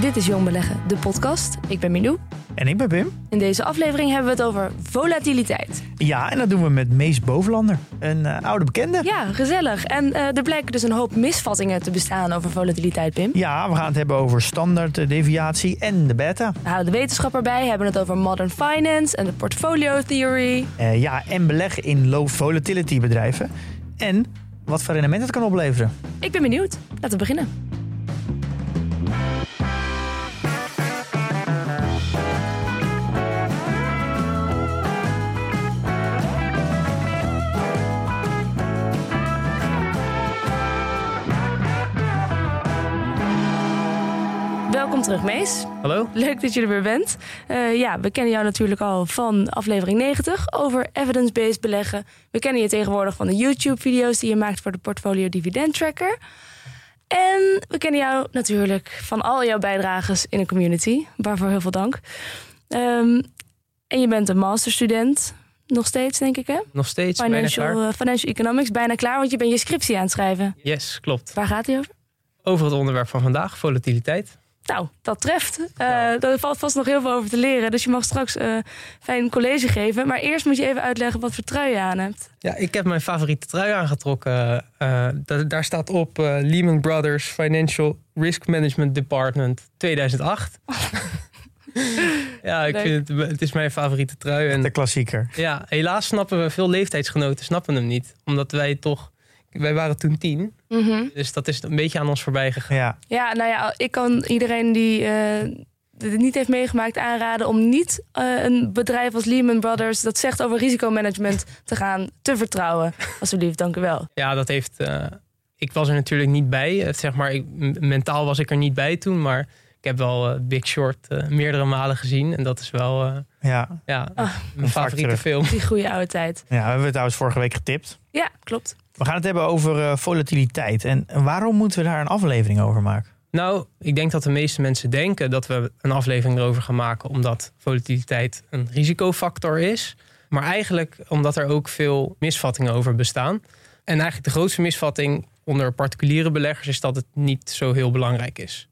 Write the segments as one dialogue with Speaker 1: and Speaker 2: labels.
Speaker 1: Dit is Jong Beleggen, de podcast. Ik ben Milou.
Speaker 2: En ik ben Pim.
Speaker 1: In deze aflevering hebben we het over volatiliteit.
Speaker 2: Ja, en dat doen we met Mees Bovenlander, een eh, oude bekende.
Speaker 1: Ja, gezellig. En eh, er blijken dus een hoop misvattingen te bestaan over volatiliteit, Pim.
Speaker 2: Ja, we gaan het hebben over standaard, eh, deviatie en de beta.
Speaker 1: We houden de wetenschap erbij, hebben het over modern finance en de portfolio theory.
Speaker 2: Ja, en beleggen in low volatility bedrijven. En wat voor rendement het kan opleveren.
Speaker 1: Ik ben benieuwd. Laten we beginnen. Terug, Mees.
Speaker 3: Hallo?
Speaker 1: Leuk dat je er weer bent. Eh, ja, we kennen jou natuurlijk al van aflevering 90 over evidence-based beleggen. We kennen je tegenwoordig van de YouTube-video's die je maakt voor de Portfolio Dividend Tracker. En we kennen jou natuurlijk van al jouw bijdrages in de community. Waarvoor heel veel dank. Ehm, en je bent een masterstudent. Nog steeds, denk ik, hè?
Speaker 3: Nog steeds
Speaker 1: Financial, eh, financial Economics, bijna klaar, want je bent je scriptie aan het schrijven.
Speaker 3: Yes, klopt.
Speaker 1: Waar gaat die over?
Speaker 3: Over het onderwerp van vandaag, volatiliteit.
Speaker 1: Nou, dat treft. Eh er valt vast nog heel veel over te leren. Dus je mag straks eh, fijn college geven. Maar eerst moet je even uitleggen wat voor trui je aan hebt.
Speaker 3: Ja, ik heb mijn favoriete trui aangetrokken. Eh, da- daar staat op eh, Lehman Brothers Financial Risk Management Department 2008. ja, ik
Speaker 1: Leuk.
Speaker 3: vind het, het is mijn favoriete trui.
Speaker 2: De
Speaker 3: En
Speaker 2: klassieker.
Speaker 3: ja, helaas snappen we veel leeftijdsgenoten snappen hem niet. Omdat wij toch, wij waren toen tien. Dus dat is een beetje aan ons voorbij gegaan.
Speaker 2: Ja,
Speaker 1: Ja, nou ja, ik kan iedereen die eh, het niet heeft meegemaakt aanraden om niet eh, een bedrijf als Lehman Brothers dat zegt over risicomanagement te gaan te vertrouwen. Alsjeblieft, dank u wel.
Speaker 3: Ja, dat heeft. eh, ik was er natuurlijk niet bij. Zeg maar, ik, mentaal was ik er niet bij toen. Maar ik heb wel Big Short eh, meerdere malen gezien. En dat is wel eh,
Speaker 2: ja.
Speaker 3: ja,
Speaker 1: Ah.
Speaker 3: mijn
Speaker 2: Vaak
Speaker 3: favoriete film.
Speaker 1: Die goede oude tijd.
Speaker 2: ja, we hebben het trouwens vorige week getipt.
Speaker 1: Ja, klopt.
Speaker 2: We gaan het hebben over eh, volatiliteit. En waarom moeten we daar een aflevering over maken?
Speaker 3: Nou, ik denk dat de meeste mensen denken dat we een aflevering erover gaan maken. omdat volatiliteit een risicofactor is. Maar eigenlijk omdat er ook veel misvattingen over bestaan. En eigenlijk de grootste misvatting onder particuliere beleggers is dat het niet zo heel belangrijk is.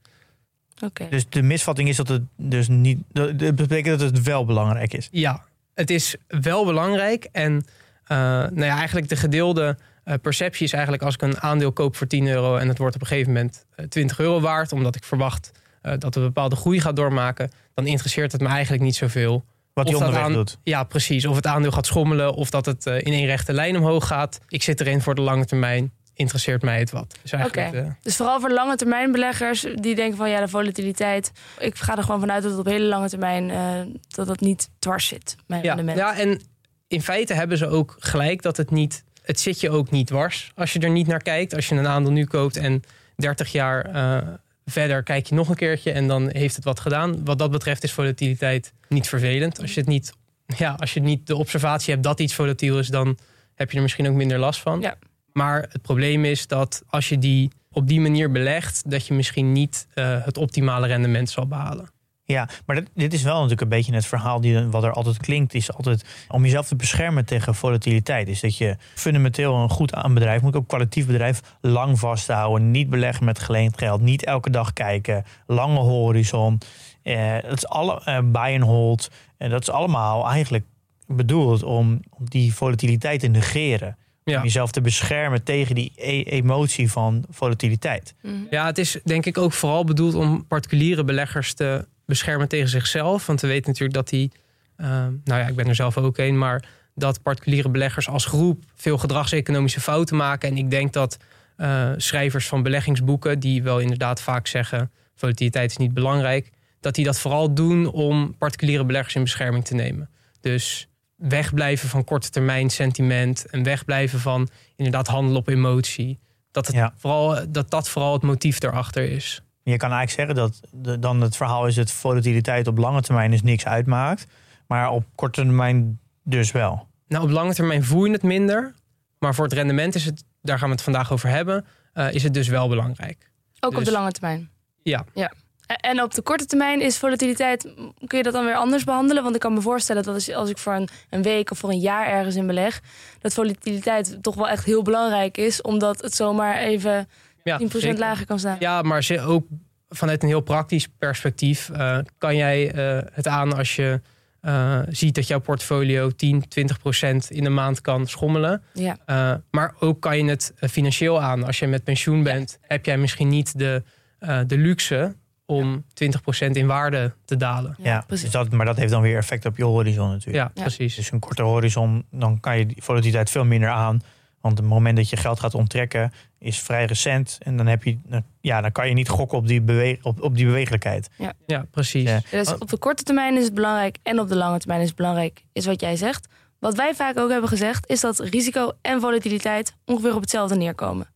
Speaker 1: Oké.
Speaker 2: Dus de misvatting is dat het dus niet. Dat betekent dat het wel belangrijk is.
Speaker 3: Ja, het is wel belangrijk. En eh, nou ja, eigenlijk de gedeelde eh, perceptie is eigenlijk als ik een aandeel koop voor 10 euro en het wordt op een gegeven moment eh, 20 euro waard, omdat ik verwacht eh, dat het een bepaalde groei gaat doormaken, dan interesseert het me eigenlijk niet zoveel.
Speaker 2: Wat die
Speaker 3: dat
Speaker 2: onderweg doet.
Speaker 3: Ja, precies. Of het aandeel gaat schommelen of dat het eh, in één rechte lijn omhoog gaat. Ik zit erin voor de lange termijn. Interesseert mij het wat. Dus eigenlijk,
Speaker 1: Oké.
Speaker 3: eh,
Speaker 1: Dus vooral voor lange termijn beleggers die denken van ja, de volatiliteit. Ik ga er gewoon vanuit dat het op hele lange termijn eh, dat het niet dwars zit. Mijn
Speaker 3: Ja,
Speaker 1: rendement.
Speaker 3: ja, en in feite hebben ze ook gelijk dat het niet. Het zit je ook niet dwars als je er niet naar kijkt. Als je een aandeel nu koopt en 30 jaar eh, verder kijk je nog een keertje en dan heeft het wat gedaan. Wat dat betreft is volatiliteit niet vervelend. Als je het niet, ja, als je niet de observatie hebt dat iets volatiel is, dan heb je er misschien ook minder last van.
Speaker 1: Ja.
Speaker 3: Maar het probleem is dat als je die op die manier belegt, dat je misschien niet eh, het optimale rendement zal behalen.
Speaker 2: Ja, maar dit, dit is wel natuurlijk een beetje het verhaal die, wat er altijd klinkt. Is altijd om jezelf te beschermen tegen volatiliteit. Is dat je fundamenteel een goed aan bedrijf, moet ook kwalitatief bedrijf, lang vasthouden. Niet beleggen met geleend geld. Niet elke dag kijken. Lange horizon. Eh, dat is alle eh, buy and hold. En dat is allemaal eigenlijk bedoeld om, om die volatiliteit te negeren.
Speaker 3: Ja.
Speaker 2: Om jezelf te beschermen tegen die e- emotie van volatiliteit.
Speaker 1: Mhm.
Speaker 3: Ja, het is denk ik ook vooral bedoeld om particuliere beleggers te beschermen tegen zichzelf. Want we weten natuurlijk dat die, eh, nou ja, ik ben er zelf ook een, maar dat particuliere beleggers als groep veel gedragseconomische fouten maken. En ik denk dat eh, schrijvers van beleggingsboeken, die wel inderdaad vaak zeggen: volatiliteit is niet belangrijk, dat die dat vooral doen om particuliere beleggers in bescherming te nemen. Dus wegblijven van korte termijn sentiment en wegblijven van inderdaad handelen op emotie. Dat, het
Speaker 2: Ja.
Speaker 3: vooral, dat dat vooral het motief erachter is.
Speaker 2: Je kan eigenlijk zeggen dat de, dan het verhaal is dat volatiliteit op lange termijn is niks uitmaakt. Maar op korte termijn dus wel.
Speaker 3: Nou, op lange termijn voel je het minder. Maar voor het rendement is het, daar gaan we het vandaag over hebben, eh, is het dus wel belangrijk.
Speaker 1: Ook op
Speaker 3: Dus-
Speaker 1: de lange termijn.
Speaker 3: Ja.
Speaker 1: ja. En- En op de korte termijn is volatiliteit, kun je dat dan weer anders behandelen? Want ik kan me voorstellen dat als, als ik voor een, een week of voor een jaar ergens in beleg, dat volatiliteit toch wel echt heel belangrijk is, omdat het zomaar even 10%
Speaker 3: Ja, zeker.
Speaker 1: lager kan staan.
Speaker 3: Ja, maar ze ook vanuit een heel praktisch perspectief eh, kan jij eh, het aan als je eh, ziet dat jouw portfolio 10, 20 procent in de maand kan schommelen.
Speaker 1: Ja.
Speaker 3: Eh, maar ook kan je het financieel aan. Als je met pensioen bent, heb jij misschien niet de, eh, de luxe om 20 procent in waarde te dalen.
Speaker 1: Ja, precies.
Speaker 2: Dus dat, maar dat heeft dan weer effect op je horizon natuurlijk.
Speaker 3: Ja,
Speaker 1: Ja.
Speaker 3: precies.
Speaker 2: Dus een korte horizon, dan kan je die volatiliteit veel minder aan. Want het moment dat je geld gaat onttrekken is vrij recent. En dan, heb je, ja, dan kan je niet gokken op die, bewe op, op die bewegelijkheid.
Speaker 3: Ja, precies.
Speaker 2: Ja.
Speaker 1: Dus op de korte termijn is het belangrijk en op de lange termijn is het belangrijk, is wat jij zegt. Wat wij vaak ook hebben gezegd, is dat risico en volatiliteit ongeveer op hetzelfde neerkomen.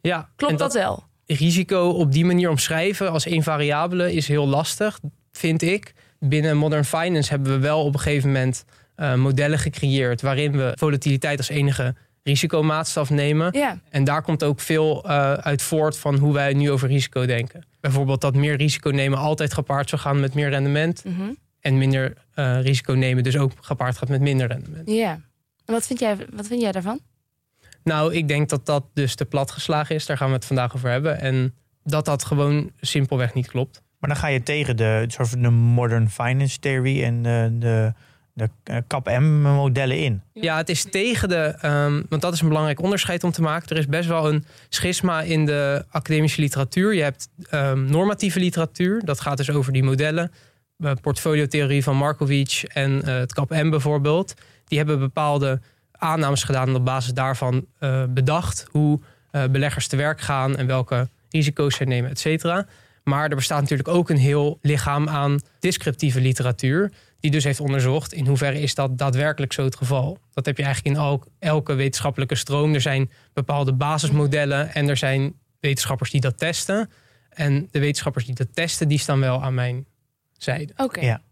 Speaker 3: Ja,
Speaker 1: Klopt dat wel?
Speaker 3: risico op die manier omschrijven als één variabele is heel lastig, vind ik. Binnen Modern Finance hebben we wel op een gegeven moment eh, modellen gecreëerd waarin we volatiliteit als enige risicomaatstaf nemen.
Speaker 1: Ja,
Speaker 3: En daar komt ook veel eh, uit voort van hoe wij nu over risico denken. Bijvoorbeeld dat meer risico nemen altijd gepaard zou gaan met meer rendement.
Speaker 1: mhm.
Speaker 3: En minder eh, risico nemen dus ook gepaard gaat met minder rendement.
Speaker 1: ja. En wat vind, jij, wat vind jij daarvan?
Speaker 3: Nou, ik denk dat dat dus te plat geslagen is. Daar gaan we het vandaag over hebben. En dat dat gewoon simpelweg niet klopt.
Speaker 2: Maar dan ga je tegen de, soort van de modern finance theory en de, de, de eh, CAP-M-modellen in.
Speaker 3: Ja, het is tegen de. ehm, want dat is een belangrijk onderscheid om te maken. Er is best wel een schisma in de academische literatuur. Je hebt ehm, normatieve literatuur. Dat gaat dus over die modellen. Uh, portfoliotheorie van Markovic en eh, het CAP-M bijvoorbeeld. Die hebben bepaalde aannames gedaan en op basis daarvan bedacht hoe beleggers te werk gaan en welke risico's zij nemen, et cetera. Maar er bestaat natuurlijk ook een heel lichaam aan descriptieve literatuur die dus heeft onderzocht in hoeverre is dat daadwerkelijk zo het geval. Dat heb je eigenlijk in al, elke wetenschappelijke stroom. Er zijn bepaalde basismodellen en er zijn wetenschappers die dat testen. En de wetenschappers die dat testen, die staan wel aan mijn zijde.
Speaker 1: Oké.
Speaker 2: Ja.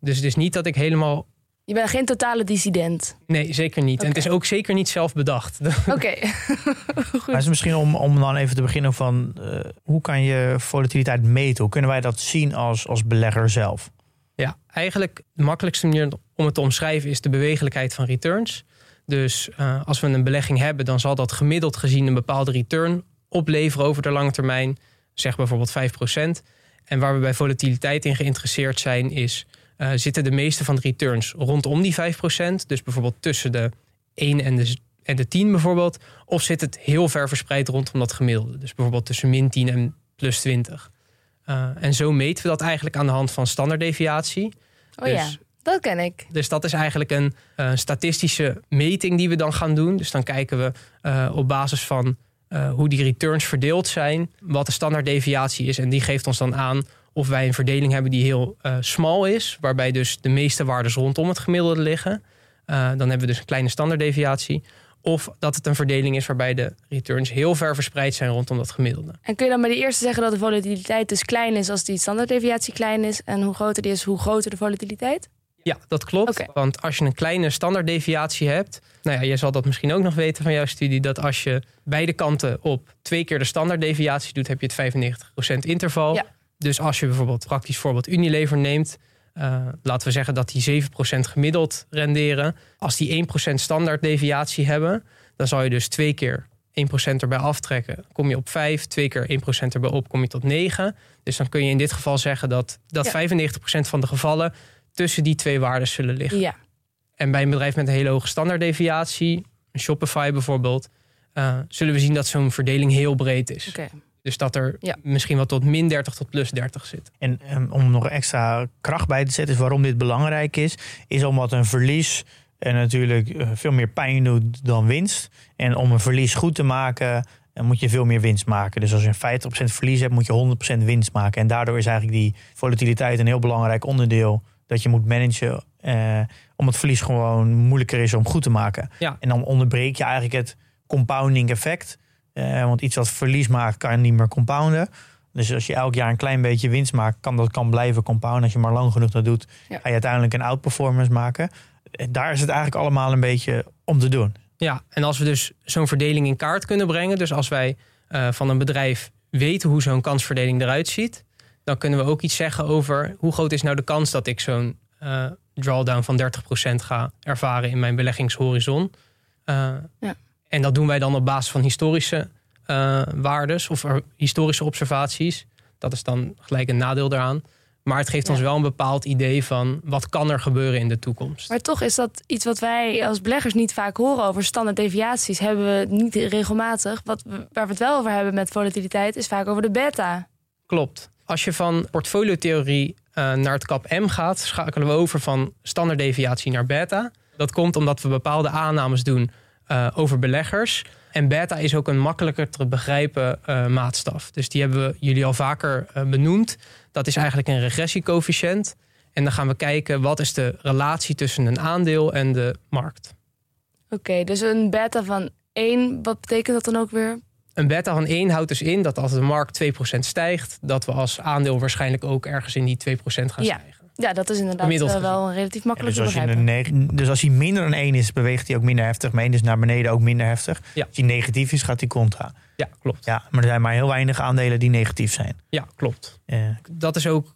Speaker 3: Dus het is niet dat ik helemaal...
Speaker 1: Je bent geen totale dissident.
Speaker 3: Nee, zeker niet. En het is ook zeker niet zelf bedacht.
Speaker 1: Oké.
Speaker 2: Maar het is misschien om, om dan even te beginnen van... eh, hoe kan je volatiliteit meten? Hoe kunnen wij dat zien als, als belegger zelf?
Speaker 3: Ja, eigenlijk de makkelijkste manier om het te omschrijven is de bewegelijkheid van returns. Dus eh, als we een belegging hebben, dan zal dat gemiddeld gezien een bepaalde return opleveren over de lange termijn. Zeg bijvoorbeeld 5%. En waar we bij volatiliteit in geïnteresseerd zijn, is eh, zitten de meeste van de returns rondom die 5%. Dus bijvoorbeeld tussen de 1 en de, en de 10 bijvoorbeeld. Of zit het heel ver verspreid rondom dat gemiddelde. Dus bijvoorbeeld tussen min 10 en plus 20. Uh, en zo meten we dat eigenlijk aan de hand van standaarddeviatie.
Speaker 1: Oh ja,
Speaker 3: Dus-
Speaker 1: dat ken ik.
Speaker 3: Dus dat is eigenlijk een eh, statistische meting die we dan gaan doen. Dus dan kijken we eh, op basis van eh, hoe die returns verdeeld zijn, wat de standaarddeviatie is. En die geeft ons dan aan of wij een verdeling hebben die heel eh smal is, waarbij dus de meeste waarden rondom het gemiddelde liggen. Eh, dan hebben we dus een kleine standaarddeviatie. Of dat het een verdeling is waarbij de returns heel ver verspreid zijn rondom dat gemiddelde.
Speaker 1: En kun je dan bij de eerste zeggen dat de volatiliteit dus klein is als die standaarddeviatie klein is? En hoe groter die is, hoe groter de volatiliteit?
Speaker 3: Ja, dat klopt. Want als je een kleine standaarddeviatie hebt. Nou ja, jij zal dat misschien ook nog weten van jouw studie. Dat als je beide kanten op twee keer de standaarddeviatie doet, heb je het 95% interval.
Speaker 1: Ja.
Speaker 3: Dus als je bijvoorbeeld praktisch voorbeeld Unilever neemt. Eh, laten we zeggen dat die 7% gemiddeld renderen. Als die 1% standaarddeviatie hebben, dan zal je dus twee keer 1% erbij aftrekken. Kom je op 5, twee keer 1% erbij op, kom je tot 9. Dus dan kun je in dit geval zeggen dat, dat
Speaker 1: Ja.
Speaker 3: 95% van de gevallen tussen die twee waarden zullen liggen.
Speaker 1: Ja.
Speaker 3: En bij een bedrijf met een hele hoge standaarddeviatie, Shopify bijvoorbeeld, eh, zullen we zien dat zo'n verdeling heel breed is.
Speaker 1: Oké.
Speaker 3: Dus dat er
Speaker 1: Ja.
Speaker 3: misschien wel tot min 30 tot plus 30 zit.
Speaker 2: En um, om nog extra kracht bij te zetten, is waarom dit belangrijk is, is omdat een verlies eh, natuurlijk eh, veel meer pijn doet dan winst. En om een verlies goed te maken, moet je veel meer winst maken. Dus als je een 50% verlies hebt, moet je 100% winst maken. En daardoor is eigenlijk die volatiliteit een heel belangrijk onderdeel dat je moet managen. eh, om het verlies gewoon moeilijker is om goed te maken.
Speaker 3: Ja.
Speaker 2: En dan onderbreek je eigenlijk het compounding effect. Eh, want iets wat verlies maakt, kan je niet meer compounden. Dus als je elk jaar een klein beetje winst maakt, kan dat kan blijven compounden. Als je maar lang genoeg dat doet,
Speaker 1: Ja.
Speaker 2: ga je uiteindelijk een outperformance maken. En Daar is het eigenlijk allemaal een beetje om te doen.
Speaker 3: Ja, en als we dus zo'n verdeling in kaart kunnen brengen, dus als wij eh, van een bedrijf weten hoe zo'n kansverdeling eruit ziet, dan kunnen we ook iets zeggen over hoe groot is nou de kans dat ik zo'n eh, drawdown van 30% ga ervaren in mijn beleggingshorizon. Eh,
Speaker 1: Ja.
Speaker 3: En dat doen wij dan op basis van historische eh waardes of er- historische observaties. Dat is dan gelijk een nadeel daaraan. Maar het geeft
Speaker 1: Ja.
Speaker 3: ons wel een bepaald idee van wat kan er gebeuren in de toekomst.
Speaker 1: Maar toch is dat iets wat wij als beleggers niet vaak horen over standaard deviaties. Hebben we niet regelmatig. Wat waar we het wel over hebben met volatiliteit is vaak over de beta.
Speaker 3: Klopt. Als je van portfoliotheorie eh, naar het kap M gaat, schakelen we over van standaarddeviatie naar beta. Dat komt omdat we bepaalde aannames doen eh, over beleggers. En beta is ook een makkelijker te begrijpen eh, maatstaf. Dus die hebben we jullie al vaker eh, benoemd. Dat is eigenlijk een regressiecoëfficiënt. En dan gaan we kijken wat is de relatie tussen een aandeel en de markt.
Speaker 1: Oké, dus een beta van 1, wat betekent dat dan ook weer?
Speaker 3: Een beta van 1 houdt dus in dat als de markt 2% stijgt, dat we als aandeel waarschijnlijk ook ergens in die 2% gaan
Speaker 1: Ja.
Speaker 3: stijgen.
Speaker 1: Ja, dat is inderdaad eh, wel relatief
Speaker 2: Ja,
Speaker 1: makkelijk
Speaker 2: dus,
Speaker 1: te begrijpen.
Speaker 2: dus als hij minder dan 1 is, beweegt hij ook minder heftig. Maar 1 is naar beneden ook minder heftig.
Speaker 3: Ja.
Speaker 2: Als hij negatief is, gaat hij contra.
Speaker 3: Ja, klopt.
Speaker 2: Ja, maar er zijn maar heel weinig aandelen die negatief zijn.
Speaker 3: Ja, klopt.
Speaker 2: Eh,
Speaker 3: Dat is ook,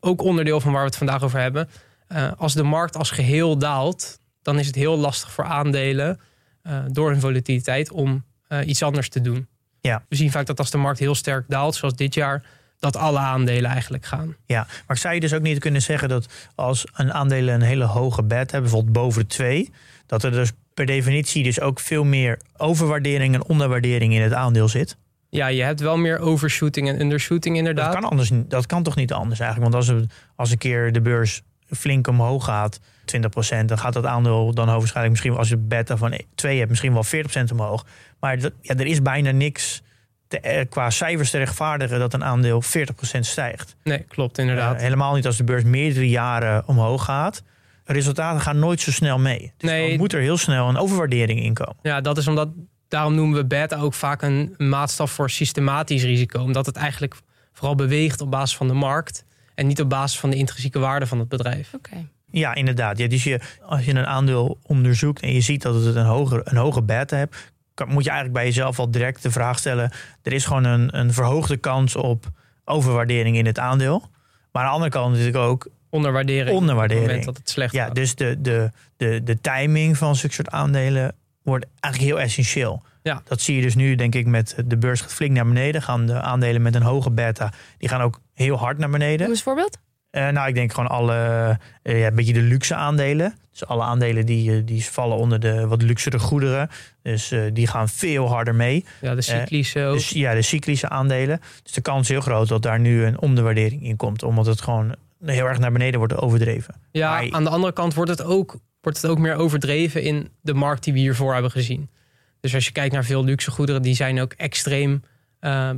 Speaker 3: ook onderdeel van waar we het vandaag over hebben. Eh, als de markt als geheel daalt, dan is het heel lastig voor aandelen eh, door hun volatiliteit om eh, iets anders te doen.
Speaker 2: Ja.
Speaker 3: We zien vaak dat als de markt heel sterk daalt, zoals dit jaar, dat alle aandelen eigenlijk gaan.
Speaker 2: Ja, maar zou je dus ook niet kunnen zeggen dat als een aandelen een hele hoge beta hebben, bijvoorbeeld boven de 2, dat er dus per definitie dus ook veel meer overwaardering en onderwaardering in het aandeel zit?
Speaker 3: Ja, je hebt wel meer overshooting en undershooting inderdaad.
Speaker 2: Dat kan, anders, dat kan toch niet anders eigenlijk? Want als, als een keer de beurs flink omhoog gaat, 20%, dan gaat dat aandeel dan hoogstwaarschijnlijk misschien, als je beta van 2 hebt, misschien wel 40% omhoog. Maar dat, ja, er is bijna niks te, eh, qua cijfers te rechtvaardigen dat een aandeel 40% stijgt.
Speaker 3: Nee, klopt inderdaad.
Speaker 2: Eh, helemaal niet als de beurs meerdere jaren omhoog gaat. Resultaten gaan nooit zo snel mee. Dus
Speaker 3: Nee.
Speaker 2: dan moet er heel snel een overwaardering in komen.
Speaker 3: Ja, dat is omdat, daarom noemen we beta ook vaak een maatstaf voor systematisch risico. Omdat het eigenlijk vooral beweegt op basis van de markt en niet op basis van de intrinsieke waarde van het bedrijf.
Speaker 1: Oké.
Speaker 2: Ja, inderdaad. Ja, dus je, als je een aandeel onderzoekt en je ziet dat het een hoge, een hoge beta hebt, kan, moet je eigenlijk bij jezelf al direct de vraag stellen: er is gewoon een, een verhoogde kans op overwaardering in het aandeel. Maar aan de andere kant natuurlijk ook
Speaker 3: Onderwaardering. Op het
Speaker 2: onderwaardering.
Speaker 3: moment dat het slecht
Speaker 2: Ja,
Speaker 3: gaat.
Speaker 2: dus de, de, de, de timing van zulke soort aandelen wordt eigenlijk heel essentieel.
Speaker 3: Ja.
Speaker 2: Dat zie je dus nu, denk ik, met de beurs gaat flink naar beneden. Gaan de aandelen met een hoge beta, die gaan ook heel hard naar beneden.
Speaker 1: Noem eens een voorbeeld.
Speaker 2: Eh, nou, ik denk gewoon alle, ja, een beetje de luxe aandelen. Dus alle aandelen die, eh, die vallen onder de wat luxere goederen. Dus die gaan veel harder mee.
Speaker 3: Ja, de cyclische ook.
Speaker 2: Dus ja, de cyclische aandelen. Dus de kans is heel groot dat daar nu een onderwaardering in komt. Omdat het gewoon heel erg naar beneden wordt overdreven.
Speaker 3: ja,
Speaker 2: maar-
Speaker 3: aan de andere kant wordt het, ook, wordt het ook meer overdreven in de markt die we hiervoor hebben gezien. Dus als je kijkt naar veel luxe goederen, die zijn ook extreem.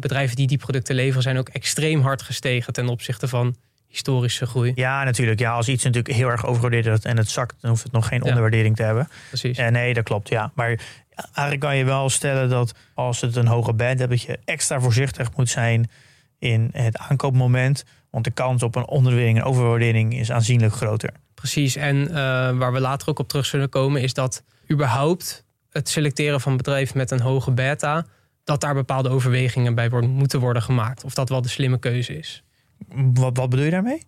Speaker 3: bedrijven die die producten leveren, zijn ook extreem hard gestegen ten opzichte van historische groei.
Speaker 2: Ja, natuurlijk. Ja, als iets natuurlijk heel erg overgewaardeerd wordt en het zakt, dan hoeft het nog geen
Speaker 3: Ja.
Speaker 2: onderwaardering te hebben.
Speaker 3: Precies.
Speaker 2: Eh, nee, dat klopt, ja. Maar eigenlijk kan je wel stellen dat als het een hoge band hebt, dat je extra voorzichtig moet zijn in het aankoopmoment. Want de kans op een onderwaardering en overwaardering is aanzienlijk groter.
Speaker 3: Precies. En eh, waar we later ook op terug zullen komen, is dat überhaupt het selecteren van bedrijven met een hoge beta, dat daar bepaalde overwegingen bij worden, moeten worden gemaakt. Of dat wel de slimme keuze is.
Speaker 2: Wat, wat bedoel je daarmee?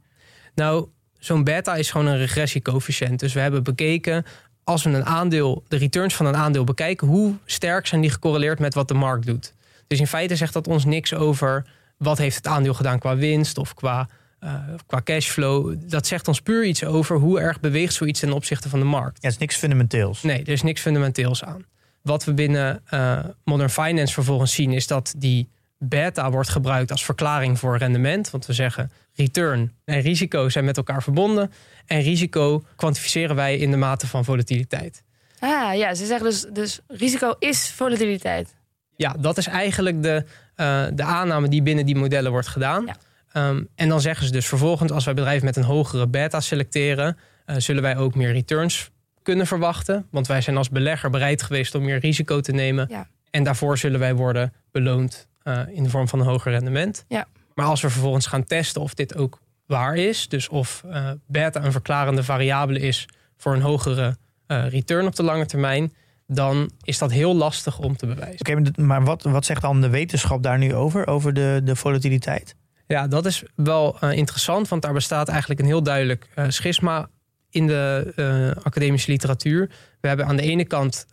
Speaker 3: Nou, zo'n beta is gewoon een regressiecoëfficiënt. Dus we hebben bekeken, als we een aandeel, de returns van een aandeel bekijken, hoe sterk zijn die gecorreleerd met wat de markt doet. Dus in feite zegt dat ons niks over wat heeft het aandeel gedaan qua winst of qua, eh, qua cashflow. Dat zegt ons puur iets over hoe erg beweegt zoiets ten opzichte van de markt.
Speaker 2: Ja, het is niks fundamenteels.
Speaker 3: Nee, er is niks fundamenteels aan. Wat we binnen eh, Modern Finance vervolgens zien, is dat die beta wordt gebruikt als verklaring voor rendement. Want we zeggen return en risico zijn met elkaar verbonden. En risico kwantificeren wij in de mate van volatiliteit.
Speaker 1: Ah ja, ze zeggen dus, dus risico is volatiliteit.
Speaker 3: Ja, dat is eigenlijk de, eh, de aanname die binnen die modellen wordt gedaan.
Speaker 1: Ja.
Speaker 3: Ehm, en dan zeggen ze dus vervolgens, als wij bedrijven met een hogere beta selecteren, eh, zullen wij ook meer returns kunnen verwachten. Want wij zijn als belegger bereid geweest om meer risico te nemen.
Speaker 1: Ja.
Speaker 3: En daarvoor zullen wij worden beloond eh, in de vorm van een hoger rendement.
Speaker 1: Ja.
Speaker 3: Maar als we vervolgens gaan testen of dit ook waar is, dus of uh, beta een verklarende variabele is voor een hogere uh, return op de lange termijn, dan is dat heel lastig om te bewijzen.
Speaker 2: Oké, maar wat, wat zegt dan de wetenschap daar nu over, over de, de volatiliteit?
Speaker 3: Ja, dat is wel uh, interessant, want daar bestaat eigenlijk een heel duidelijk uh, schisma in de uh, academische literatuur. We hebben aan de ene kant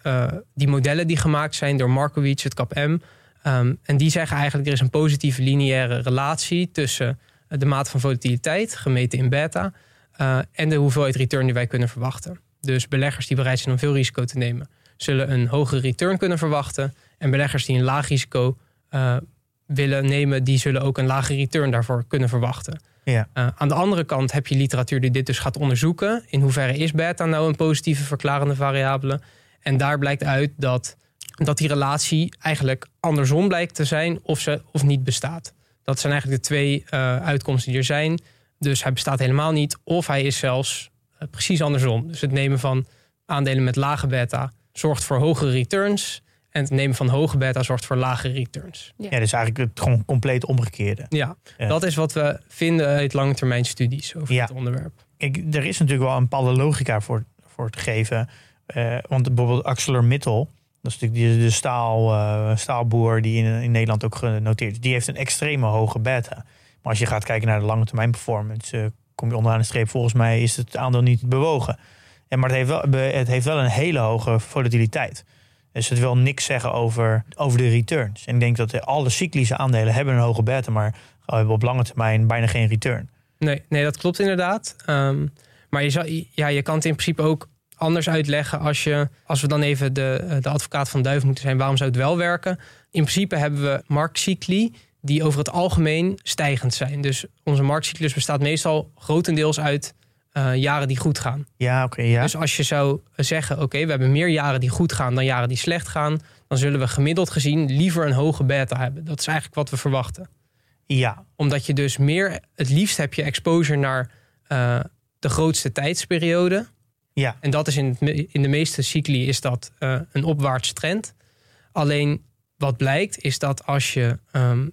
Speaker 3: die modellen die gemaakt zijn door Markowitz, het CAPM. Um, en die zeggen eigenlijk er is een positieve lineaire relatie tussen de mate van volatiliteit, gemeten in beta, en de hoeveelheid return die wij kunnen verwachten. Dus beleggers die bereid zijn om veel risico te nemen, zullen een hogere return kunnen verwachten. En beleggers die een laag risico uh, willen nemen, die zullen ook een lage return daarvoor kunnen verwachten.
Speaker 2: Ja.
Speaker 3: Uh, aan de andere kant heb je literatuur die dit dus gaat onderzoeken. In hoeverre is beta nou een positieve verklarende variabele? En daar blijkt uit dat, dat die relatie eigenlijk andersom blijkt te zijn of ze of niet bestaat. Dat zijn eigenlijk de twee uh, uitkomsten die er zijn. Dus hij bestaat helemaal niet, of hij is zelfs uh, precies andersom. Dus het nemen van aandelen met lage beta zorgt voor hogere returns. En het nemen van hoge beta zorgt voor lagere returns.
Speaker 2: Ja, ja dus eigenlijk het gewoon compleet omgekeerde.
Speaker 3: Ja, ja, dat is wat we vinden uit langetermijn studies over
Speaker 2: ja.
Speaker 3: dit onderwerp.
Speaker 2: Kijk, er is natuurlijk wel een bepaalde logica voor, voor te geven. Uh, want bijvoorbeeld ArcelorMittal, dat is natuurlijk de, staal, uh, staalboer die in, in Nederland ook genoteerd is. Die heeft een extreme hoge beta. Maar als je gaat kijken naar de lange termijn performance, uh, kom je onderaan de streep. Volgens mij is het aandeel niet bewogen. En maar het heeft, wel, het heeft wel een hele hoge volatiliteit. Dus het wil niks zeggen over, over de returns. En ik denk dat alle cyclische aandelen hebben een hoge beta, maar hebben op lange termijn bijna geen return.
Speaker 3: Nee, nee dat klopt inderdaad. Um, maar je, zou, ja, je kan het in principe ook anders uitleggen als, je, als we dan even de, de advocaat van duif moeten zijn. Waarom zou het wel werken? In principe hebben we marktcycli die over het algemeen stijgend zijn. Dus onze marktcyclus bestaat meestal grotendeels uit uh, jaren die goed gaan.
Speaker 2: Ja, oké. Okay, ja.
Speaker 3: Dus als je zou zeggen, oké, okay, we hebben meer jaren die goed gaan dan jaren die slecht gaan, dan zullen we gemiddeld gezien liever een hoge beta hebben. Dat is eigenlijk wat we verwachten.
Speaker 2: Ja.
Speaker 3: Omdat je dus meer, het liefst heb je exposure naar uh, de grootste tijdsperiode.
Speaker 2: Ja.
Speaker 3: En dat is in, in de meeste cycli is dat uh, een opwaartse trend. Alleen wat blijkt is dat als je um,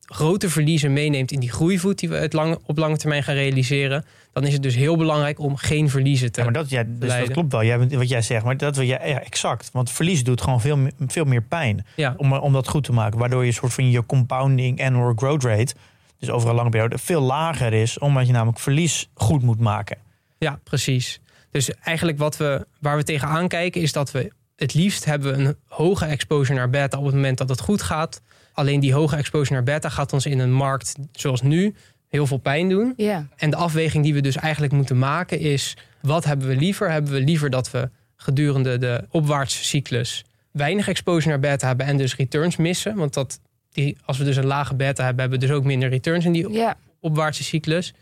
Speaker 3: grote verliezen meeneemt in die groeivoet die we het lang, op lange termijn gaan realiseren, dan is het dus heel belangrijk om geen verliezen te
Speaker 2: ja, maar dat, ja, dus dat klopt wel. Jij, wat jij zegt, maar dat wil jij ja, exact. Want verlies doet gewoon veel, veel meer pijn
Speaker 3: ja.
Speaker 2: om, om dat goed te maken. Waardoor je een soort van je compounding annual growth rate, dus over een lange periode, veel lager is, omdat je namelijk verlies goed moet maken.
Speaker 3: Ja, precies. Dus eigenlijk wat we, waar we tegenaan kijken, is dat we het liefst hebben we een hoge exposure naar beta op het moment dat het goed gaat. Alleen die hoge exposure naar beta gaat ons in een markt zoals nu heel veel pijn doen.
Speaker 1: Yeah.
Speaker 3: En de afweging die we dus eigenlijk moeten maken is... wat hebben we liever? Hebben we liever dat we gedurende de opwaartse cyclus... weinig exposure naar beta hebben en dus returns missen? Want dat, die, als we dus een lage beta hebben... hebben we dus ook minder returns in die
Speaker 1: yeah.
Speaker 3: opwaartse cyclus.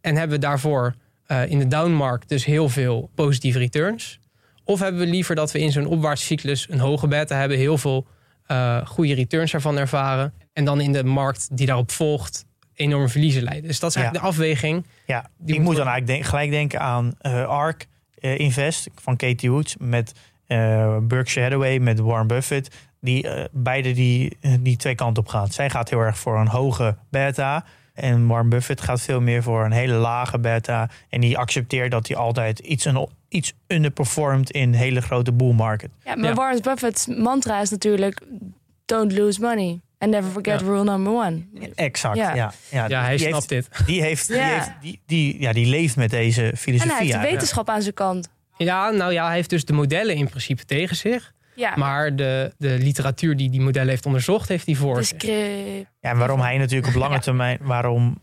Speaker 3: En hebben we daarvoor uh, in de downmarkt dus heel veel positieve returns? Of hebben we liever dat we in zo'n opwaartse cyclus... een hoge beta hebben, heel veel uh, goede returns ervan ervaren... en dan in de markt die daarop volgt enorme verliezen leiden. Dus dat is eigenlijk
Speaker 2: ja.
Speaker 3: de afweging.
Speaker 2: Ja, ik moet dan eigenlijk denk, gelijk denken aan uh, ARK uh, Invest van Katie Woods met Berkshire Hathaway, met Warren Buffett. Die beide die, die twee kanten op gaan. Zij gaat heel erg voor een hoge beta. En Warren Buffett gaat veel meer voor een hele lage beta. En die accepteert dat hij altijd iets, een, iets underperformt in een hele grote bull market.
Speaker 1: Ja, maar ja. Warren Buffett's mantra is natuurlijk... don't lose money. And never forget ja. rule number one.
Speaker 2: Exact, ja. Ja,
Speaker 3: ja, ja hij snapt
Speaker 2: heeft,
Speaker 3: dit.
Speaker 2: Die, heeft, die, heeft, die, die, ja, die leeft met deze filosofie.
Speaker 1: En hij heeft de wetenschap aan zijn kant.
Speaker 3: Ja, nou ja, hij heeft dus de modellen in principe tegen zich.
Speaker 1: Ja.
Speaker 3: Maar de, de literatuur die die modellen heeft onderzocht, heeft hij voor.
Speaker 2: Ja, en waarom hij natuurlijk op lange termijn... waarom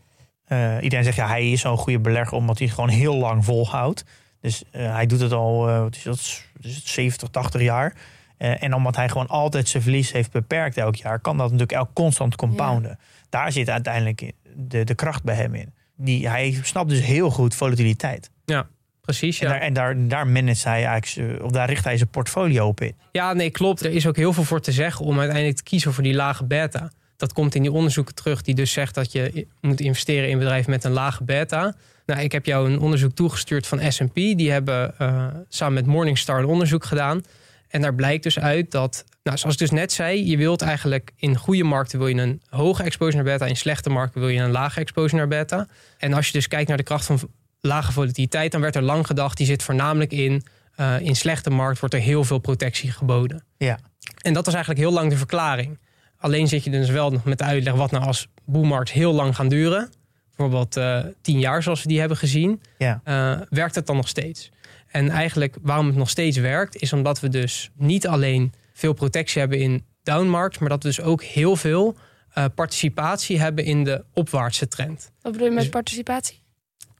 Speaker 2: uh, iedereen zegt, ja, hij is zo'n goede belegger... omdat hij het gewoon heel lang volhoudt. Dus uh, hij doet het al, uh, wat is dat, 70, 80 jaar... Uh, en omdat hij gewoon altijd zijn verlies heeft beperkt elk jaar, kan dat natuurlijk elk constant compounden. Ja. Daar zit uiteindelijk de, de kracht bij hem in. Die, hij snapt dus heel goed volatiliteit.
Speaker 3: Ja, precies. Ja.
Speaker 2: En, daar, en daar, daar managt hij eigenlijk, of daar richt hij zijn portfolio op in.
Speaker 3: Ja, nee, klopt. Er is ook heel veel voor te zeggen om uiteindelijk te kiezen voor die lage beta. Dat komt in die onderzoeken terug die dus zegt dat je moet investeren in bedrijven met een lage beta. Nou, ik heb jou een onderzoek toegestuurd van S&P. Die hebben uh, samen met Morningstar een onderzoek gedaan. En daar blijkt dus uit dat, nou, zoals ik dus net zei, je wilt eigenlijk in goede markten wil je een hoge exposure naar beta, in slechte markten wil je een lage exposure naar beta. En als je dus kijkt naar de kracht van lage volatiliteit, dan werd er lang gedacht, die zit voornamelijk in, uh, in slechte markt wordt er heel veel protectie geboden.
Speaker 2: Ja.
Speaker 3: En dat was eigenlijk heel lang de verklaring. Alleen zit je dus wel nog met de uitleg wat nou als boelmarkt heel lang gaan duren. Bijvoorbeeld uh, tien jaar zoals we die hebben gezien.
Speaker 2: Ja.
Speaker 3: Uh, werkt het dan nog steeds? En eigenlijk waarom het nog steeds werkt, is omdat we dus niet alleen veel protectie hebben in downmarkts, maar dat we dus ook heel veel uh, participatie hebben in de opwaartse trend.
Speaker 1: Wat bedoel je met
Speaker 3: Dus-
Speaker 1: participatie?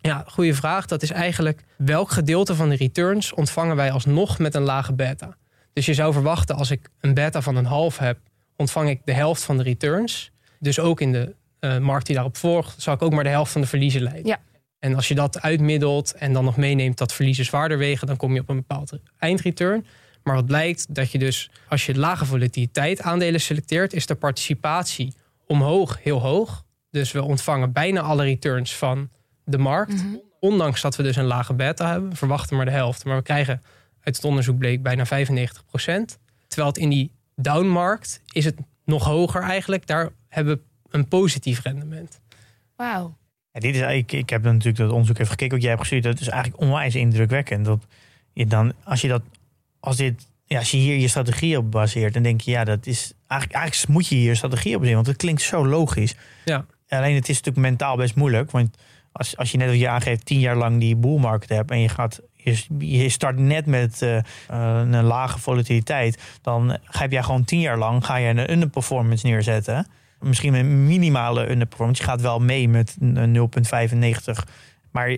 Speaker 3: Ja, goede vraag. Dat is eigenlijk welk gedeelte van de returns ontvangen wij alsnog met een lage beta. Dus je zou verwachten als ik een beta van een half heb, ontvang ik de helft van de returns. Dus ook in de eh, markt die daarop volgt, zou ik ook maar de helft van de verliezen leiden.
Speaker 1: Ja.
Speaker 3: En als je dat uitmiddelt en dan nog meeneemt dat verliezen zwaarder wegen, dan kom je op een bepaald eindreturn. Maar wat blijkt, dat je dus als je lage volatiliteit aandelen selecteert, is de participatie omhoog heel hoog. Dus we ontvangen bijna alle returns van de markt.
Speaker 1: Mhm.
Speaker 3: Ondanks dat we dus een lage beta hebben. Verwachten maar de helft. Maar we krijgen uit het onderzoek bleek bijna 95% Terwijl het in die downmarkt is het nog hoger eigenlijk. Daar hebben we een positief rendement.
Speaker 1: Wauw.
Speaker 2: Ja, dit is, ik, ik heb natuurlijk dat onderzoek even gekeken wat jij hebt gestuurd. Dat is eigenlijk onwijs indrukwekkend. Dat je dan, als je dat, als dit, ja, als je hier je strategie op baseert, dan denk je, ja, dat is eigenlijk, eigenlijk moet je hier je strategie op zien, want het klinkt zo logisch.
Speaker 3: Ja.
Speaker 2: Alleen het is natuurlijk mentaal best moeilijk, want als, als je net als je aangeeft tien jaar lang die boelmarkt hebt en je gaat, je, start net met eh, eh, een lage volatiliteit, dan ga jij gewoon tien jaar lang ga je een underperformance neerzetten. Misschien een minimale underperformance. Je gaat wel mee met een 0,95. Maar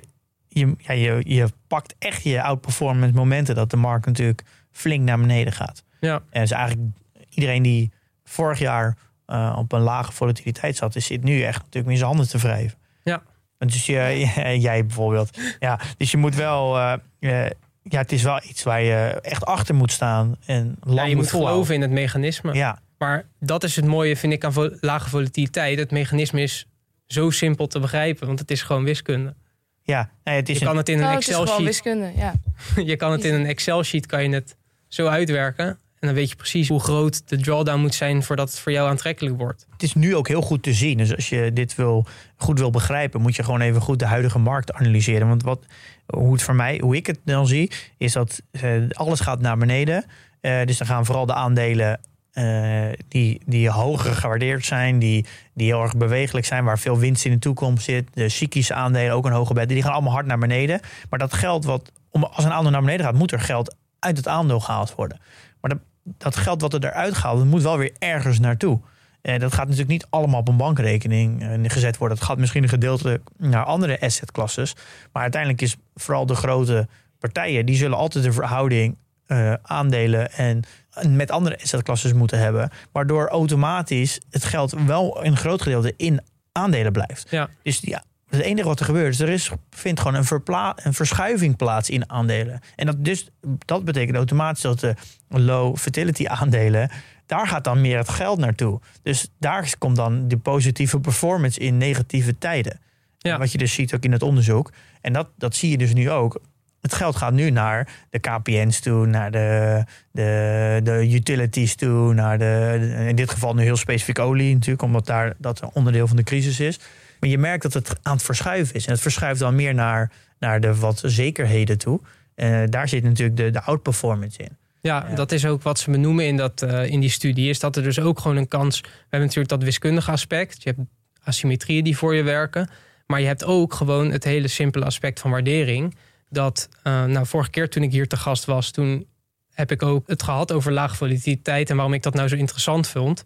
Speaker 2: je, ja, je, je pakt echt je outperformance momenten dat de markt natuurlijk flink naar beneden gaat.
Speaker 3: Ja.
Speaker 2: En dus eigenlijk iedereen die vorig jaar uh, op een lage volatiliteit zat, is zit nu echt natuurlijk in zijn handen te wrijven.
Speaker 3: Ja.
Speaker 2: Dus je, jij bijvoorbeeld. Ja, dus je moet wel. Uh, uh, ja, het is wel iets waar je echt achter moet staan. En lang
Speaker 3: ja, je moet
Speaker 2: volhouden.
Speaker 3: geloven in het mechanisme.
Speaker 2: Ja,
Speaker 3: Maar dat is het mooie, vind ik, aan vo- lage volatiliteit. Het mechanisme is zo simpel te begrijpen, want het is gewoon wiskunde.
Speaker 2: ja. Nee, het is
Speaker 3: Je kan het in een
Speaker 1: Oh, het is gewoon
Speaker 3: Excel-sheet
Speaker 1: wiskunde, ja.
Speaker 3: je kan het in een Excel-sheet kan je het zo uitwerken. En dan weet je precies hoe groot de drawdown moet zijn voordat het voor jou aantrekkelijk wordt.
Speaker 2: het is nu ook heel goed te zien. Dus als je dit wil, goed wil begrijpen, moet je gewoon even goed de huidige markt analyseren. Want wat, hoe het voor mij, hoe ik het dan zie, is dat eh, alles gaat naar beneden. Eh, dus dan gaan vooral de aandelen eh, die, die hoger gewaardeerd zijn, die, die heel erg bewegelijk zijn, waar veel winst in de toekomst zit. De cyclische aandelen, ook een hoge beta, die gaan allemaal hard naar beneden. Maar dat geld wat, om, als een aandeel naar beneden gaat, moet er geld uit het aandeel gehaald worden. Maar dat, dat geld wat er eruit gehaald wordt, moet wel weer ergens naartoe. Eh, dat gaat natuurlijk niet allemaal op een bankrekening eh, gezet worden. Het gaat misschien een gedeelte naar andere assetklasses. Maar uiteindelijk is vooral de grote partijen... die zullen altijd de verhouding eh, aandelen en met andere assetklasses moeten hebben. Waardoor automatisch het geld wel een groot gedeelte in aandelen blijft.
Speaker 3: Ja.
Speaker 2: Dus ja, het enige wat er gebeurt is, er is, vindt gewoon een, verpla- een verschuiving plaats in aandelen. En dat, dus, dat betekent automatisch dat de low fertility aandelen, daar gaat dan meer het geld naartoe. Dus daar komt dan de positieve performance in negatieve tijden.
Speaker 3: Ja.
Speaker 2: Wat je dus ziet ook in het onderzoek. En dat, dat zie je dus nu ook. Het geld gaat nu naar de KPN's toe, naar de, de, de utilities toe, naar de, in dit geval nu heel specifiek olie natuurlijk, omdat daar dat een onderdeel van de crisis is. Maar je merkt dat het aan het verschuiven is. En het verschuift dan meer naar, naar de wat zekerheden toe. En daar zit natuurlijk de, de outperformance in.
Speaker 3: Ja,
Speaker 2: Ja.
Speaker 3: dat is ook wat ze benoemen in, dat, eh, in die studie. Is dat er dus ook gewoon een kans... We hebben natuurlijk dat wiskundige aspect. Je hebt asymmetrieën die voor je werken. Maar je hebt ook gewoon het hele simpele aspect van waardering. Dat, eh, nou, vorige keer toen ik hier te gast was... toen heb ik ook het gehad over lage volatiliteit... en waarom ik dat nou zo interessant vond.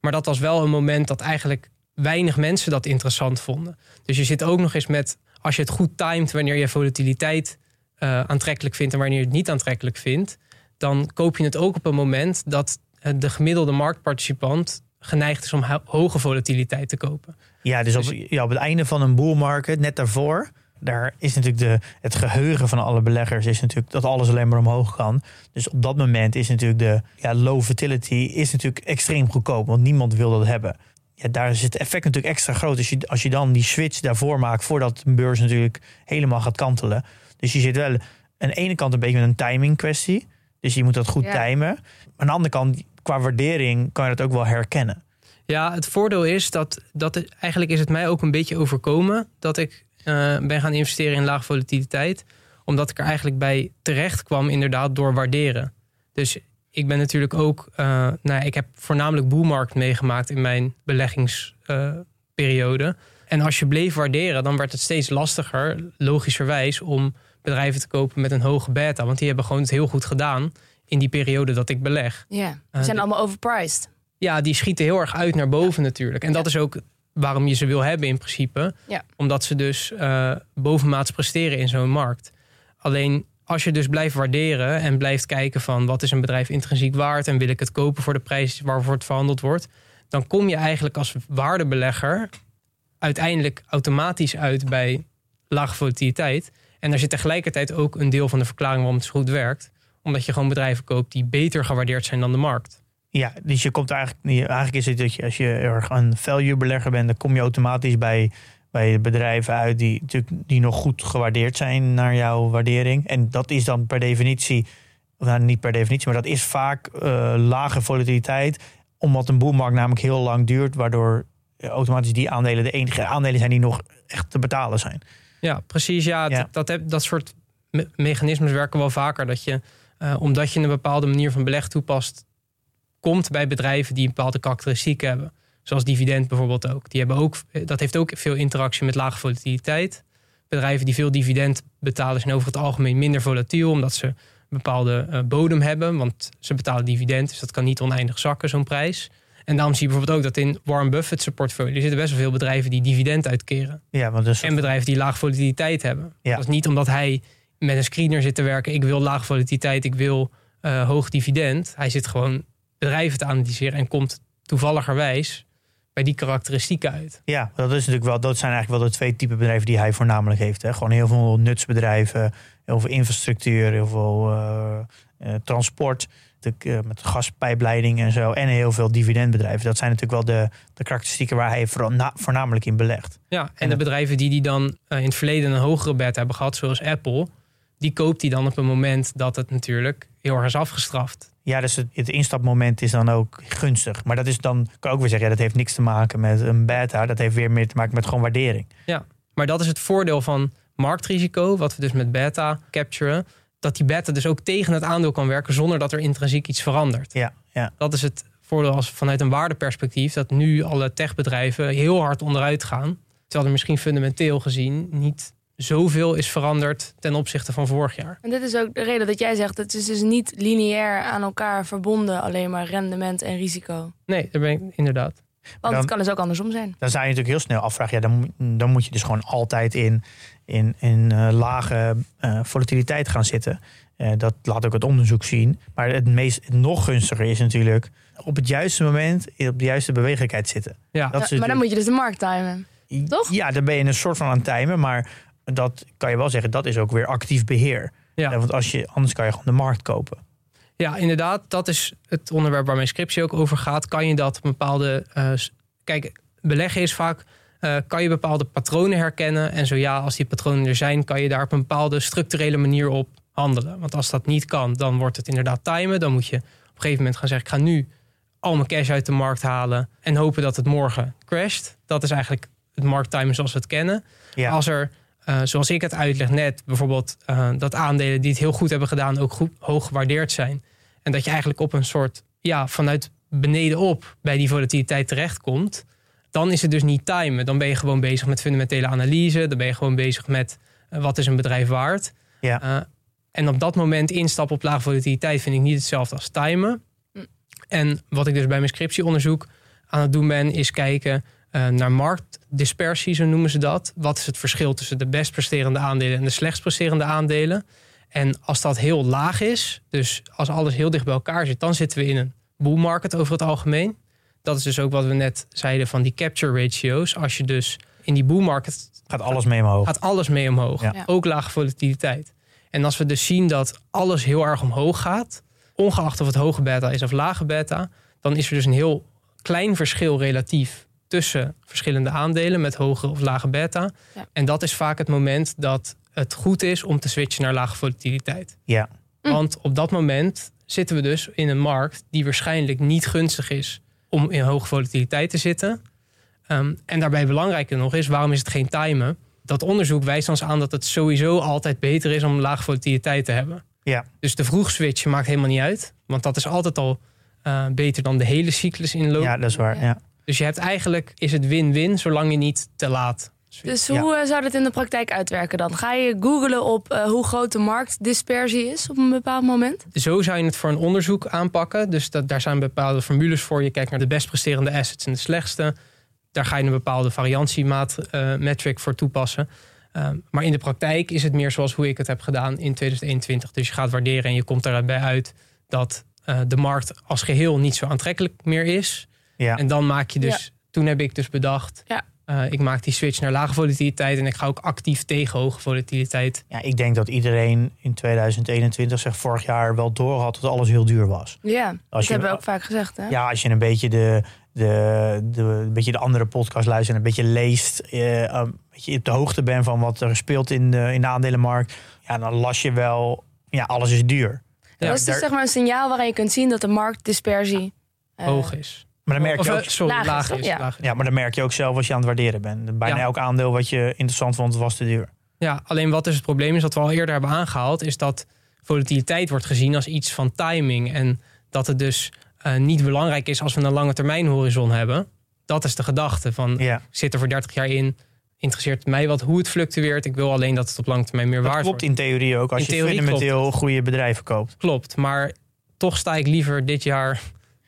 Speaker 3: Maar dat was wel een moment dat eigenlijk weinig mensen dat interessant vonden. Dus je zit ook nog eens met... als je het goed timet wanneer je volatiliteit eh, aantrekkelijk vindt... en wanneer je het niet aantrekkelijk vindt dan koop je het ook op een moment dat eh, de gemiddelde marktparticipant geneigd is om ho- hoge volatiliteit te kopen.
Speaker 2: Ja, dus op,
Speaker 3: Dus-
Speaker 2: ja, op het einde van een bull market, net daarvoor, daar is natuurlijk de, het geheugen van alle beleggers is natuurlijk dat alles alleen maar omhoog kan. Dus op dat moment is natuurlijk de ja, low fertility is natuurlijk extreem goedkoop, want niemand wil dat hebben. Ja, daar is het effect natuurlijk extra groot als je, als je dan die switch daarvoor maakt voordat de beurs natuurlijk helemaal gaat kantelen. Dus je zit wel aan de ene kant een beetje met een timing kwestie. Dus je moet dat goed
Speaker 1: Ja.
Speaker 2: timen. Aan de andere kant, qua waardering kan je dat ook wel herkennen.
Speaker 3: Ja, het voordeel is dat, dat het, eigenlijk is het mij ook een beetje overkomen dat ik eh, ben gaan investeren in laag volatiliteit. Omdat ik er eigenlijk bij terecht kwam, inderdaad, door waarderen. Dus ik ben natuurlijk ook, eh, nou, ik heb voornamelijk boelmarkt meegemaakt in mijn beleggingsperiode. en als je bleef waarderen, dan werd het steeds lastiger, logischerwijs, om bedrijven te kopen met een hoge beta. Want die hebben gewoon het heel goed gedaan in die periode dat ik beleg.
Speaker 1: Ja, we
Speaker 3: Eh,
Speaker 1: zijn allemaal overpriced.
Speaker 3: Ja, die schieten heel erg uit naar boven natuurlijk. En dat is ook waarom je ze wil hebben in principe.
Speaker 1: Ja.
Speaker 3: Omdat ze dus eh, bovenmaats presteren in zo'n markt. Alleen als je dus blijft waarderen en blijft kijken van wat is een bedrijf intrinsiek waard en wil ik het kopen voor de prijs waarvoor het verhandeld wordt, dan kom je eigenlijk als waardebelegger uiteindelijk automatisch uit bij lage volatiliteit. En daar zit tegelijkertijd ook een deel van de verklaring waarom het zo goed werkt. Omdat je gewoon bedrijven koopt die beter gewaardeerd zijn dan de markt.
Speaker 2: Ja, dus je komt eigenlijk, eigenlijk is het dat je als je erg een value belegger bent, dan kom je automatisch bij, bij bedrijven uit die, natuurlijk- die nog goed gewaardeerd zijn naar jouw waardering. En dat is dan per definitie, of nou, niet per definitie, maar dat is vaak eh, lage volatiliteit, omdat een boelmarkt namelijk heel lang duurt, waardoor eh, automatisch die aandelen de enige aandelen zijn die nog echt te betalen zijn.
Speaker 3: Ja, precies. Ja,
Speaker 2: Ja.
Speaker 3: Dat, dat, dat soort me- mechanismes werken wel vaker. Dat je, eh, omdat je een bepaalde manier van beleg toepast, komt bij bedrijven die een bepaalde karakteristieken hebben. Zoals dividend bijvoorbeeld ook. Die hebben ook. Dat heeft ook veel interactie met lage volatiliteit. Bedrijven die veel dividend betalen zijn over het algemeen minder volatiel, omdat ze een bepaalde eh, bodem hebben. Want ze betalen dividend, dus dat kan niet oneindig zakken, zo'n prijs. En daarom zie je bijvoorbeeld ook dat in Warren Buffett's portfolio zitten best wel veel bedrijven die dividend uitkeren.
Speaker 2: Ja, want dus,
Speaker 3: En bedrijven die laag volatiliteit hebben.
Speaker 2: Ja.
Speaker 3: Dat is niet omdat hij met een screener zit te werken. Ik wil laag volatiliteit, ik wil eh, hoog dividend. Hij zit gewoon bedrijven te analyseren en komt toevalligerwijs bij die karakteristieken uit.
Speaker 2: Ja, dat, is natuurlijk wel, dat zijn eigenlijk wel de twee typen bedrijven die hij voornamelijk heeft. Hè. Gewoon heel veel nutsbedrijven, heel veel infrastructuur, heel veel eh, eh, transport. eh, met gaspijpleiding en zo. En heel veel dividendbedrijven. Dat zijn natuurlijk wel de, de karakteristieken waar hij voornamelijk in belegt.
Speaker 3: Ja, en,
Speaker 2: En
Speaker 3: de bedrijven die die dan in het verleden een hogere bed hebben gehad, zoals Apple, die koopt hij dan op een moment dat het natuurlijk heel erg is afgestraft.
Speaker 2: Ja, dus het, het instapmoment is dan ook gunstig. Maar dat is dan, kan ik ook weer zeggen, ja, dat heeft niks te maken met een beta. Dat heeft weer meer te maken met gewoon waardering.
Speaker 3: Maar dat is het voordeel van marktrisico, wat we dus met beta capturen. Dat die beta dus ook tegen het aandeel kan werken zonder dat er intrinsiek iets verandert.
Speaker 2: Ja, ja.
Speaker 3: Dat is het voordeel als vanuit een waardeperspectief. Dat nu alle techbedrijven heel hard onderuit gaan. Terwijl er misschien fundamenteel gezien niet zoveel is veranderd ten opzichte van vorig jaar.
Speaker 1: En dit is ook de reden dat jij zegt, het is dus niet lineair aan elkaar verbonden, alleen maar rendement en risico.
Speaker 3: Nee, daar ben ik inderdaad.
Speaker 1: Want
Speaker 2: Dan-
Speaker 1: het kan dus ook andersom zijn.
Speaker 2: Dan zou je natuurlijk heel snel afvragen. Ja, dan, moet- dan moet je dus gewoon altijd in, in, in eh, lage eh, volatiliteit gaan zitten. Eh, dat laat ook het onderzoek zien. Maar het, meest, het nog gunstiger is natuurlijk op het juiste moment op de juiste bewegelijkheid zitten.
Speaker 3: Ja,
Speaker 2: Dat
Speaker 1: Ja, maar dan moet je dus de markt timen. Toch?
Speaker 2: Ja, dan ben je een soort van aan het timen. Maar dat kan je wel zeggen, dat is ook weer actief beheer.
Speaker 3: Ja.
Speaker 2: Eh, want als je, anders kan je gewoon de markt kopen.
Speaker 3: Ja, inderdaad. Dat is het onderwerp waar mijn scriptie ook over gaat. Kan je dat op een bepaalde. eh, kijk, beleggen is vaak. eh, kan je bepaalde patronen herkennen? En zo ja, als die patronen er zijn, kan je daar op een bepaalde structurele manier op handelen. Want als dat niet kan, dan wordt het inderdaad timen. Dan moet je op een gegeven moment gaan zeggen: ik ga nu al mijn cash uit de markt halen. En hopen dat het morgen crasht. Dat is eigenlijk het markttimen zoals we het kennen.
Speaker 2: Ja,
Speaker 3: Als er, eh, zoals ik het uitleg net, bijvoorbeeld eh, dat aandelen die het heel goed hebben gedaan ook goed, hoog gewaardeerd zijn. En dat je eigenlijk op een soort, ja, vanuit beneden op bij die volatiliteit terechtkomt. Dan is het dus niet timen. Dan ben je gewoon bezig met fundamentele analyse. Dan ben je gewoon bezig met eh, wat is een bedrijf waard.
Speaker 2: Ja.
Speaker 3: Eh, en op dat moment instappen op lage volatiliteit vind ik niet hetzelfde als timen.
Speaker 1: Hm.
Speaker 3: En wat ik dus bij mijn scriptieonderzoek aan het doen ben, is kijken naar marktdispersie, zo noemen ze dat. Wat is het verschil tussen de best presterende aandelen en de slechtst presterende aandelen? En als dat heel laag is, dus als alles heel dicht bij elkaar zit, dan zitten we in een bull market over het algemeen. Dat is dus ook wat we net zeiden van die capture ratio's. Als je dus in die bull market
Speaker 2: gaat alles mee omhoog.
Speaker 3: gaat alles mee omhoog.
Speaker 2: Ja.
Speaker 3: Ook lage volatiliteit. En als we dus zien dat alles heel erg omhoog gaat, ongeacht of het hoge beta is of lage beta, dan is er dus een heel klein verschil relatief tussen verschillende aandelen met hoge of lage beta.
Speaker 1: Ja.
Speaker 3: En dat is vaak het moment dat het goed is om te switchen naar lage volatiliteit.
Speaker 2: Ja.
Speaker 3: Want op dat moment zitten we dus in een markt die waarschijnlijk niet gunstig is om in hoge volatiliteit te zitten. Ehm, en daarbij belangrijker nog is, waarom is het geen timen? Dat onderzoek wijst ons aan dat het sowieso altijd beter is om lage volatiliteit te hebben.
Speaker 2: Ja.
Speaker 3: Dus de vroeg switchen maakt helemaal niet uit. Want dat is altijd al eh, beter dan de hele cyclus inlopen.
Speaker 2: ja, dat is waar.
Speaker 1: Ja.
Speaker 3: Dus je hebt eigenlijk, is het win-win, zolang je niet te laat.
Speaker 1: Dus hoe eh, zou dat in de praktijk uitwerken dan? Ga je googlen op eh, hoe groot de marktdispersie is op een bepaald moment?
Speaker 3: Zo zou je het voor een onderzoek aanpakken. Dus dat, daar zijn bepaalde formules voor. Je kijkt naar de best presterende assets en de slechtste. Daar ga je een bepaalde variantiemetric voor toepassen. Um, maar in de praktijk is het meer zoals hoe ik het heb gedaan in 2021. Dus je gaat waarderen en je komt erbij uit dat de markt als geheel niet zo aantrekkelijk meer is.
Speaker 2: Ja.
Speaker 3: En dan maak je dus, toen heb ik dus bedacht,
Speaker 1: Ja.
Speaker 3: uh, ik maak die switch naar lage volatiliteit en ik ga ook actief tegen hoge volatiliteit.
Speaker 2: ja, ik denk dat iedereen in 2021, zeg vorig jaar, wel door had dat alles heel duur was.
Speaker 1: Ja, dat
Speaker 2: Als
Speaker 1: hebben we ook vaak gezegd. Hè?
Speaker 2: Ja, als je een beetje de, de, de, een beetje de andere podcast luistert en een beetje leest, eh, een beetje op de hoogte bent van wat er speelt in de, in de aandelenmarkt, ja, dan las je wel, ja, alles is duur.
Speaker 3: Ja,
Speaker 1: dat is dus
Speaker 2: daar-
Speaker 1: zeg maar een signaal waarin je kunt zien dat de marktdispersie eh,
Speaker 3: hoog is.
Speaker 2: Maar dan merk je
Speaker 3: eh,
Speaker 2: ook,
Speaker 3: sorry,
Speaker 1: laag is,
Speaker 3: laag is.
Speaker 1: Ja.
Speaker 3: laag is.
Speaker 2: ja, maar dan merk je ook zelf als je aan het waarderen bent. Bijna
Speaker 3: Ja.
Speaker 2: elk aandeel wat je interessant vond, was te duur.
Speaker 3: Ja, alleen wat dus het probleem is, wat we al eerder hebben aangehaald, is dat volatiliteit wordt gezien als iets van timing. En dat het dus eh, niet belangrijk is als we een lange termijn horizon hebben. Dat is de gedachte van
Speaker 2: Ja,
Speaker 3: zit er voor 30 jaar in. Interesseert mij wat hoe het fluctueert. Ik wil alleen dat het op lange termijn meer
Speaker 2: dat
Speaker 3: waard
Speaker 2: klopt
Speaker 3: wordt.
Speaker 2: in theorie ook als
Speaker 3: In
Speaker 2: je fundamenteel
Speaker 3: klopt
Speaker 2: goede bedrijven koopt.
Speaker 3: Klopt, maar toch sta ik liever dit jaar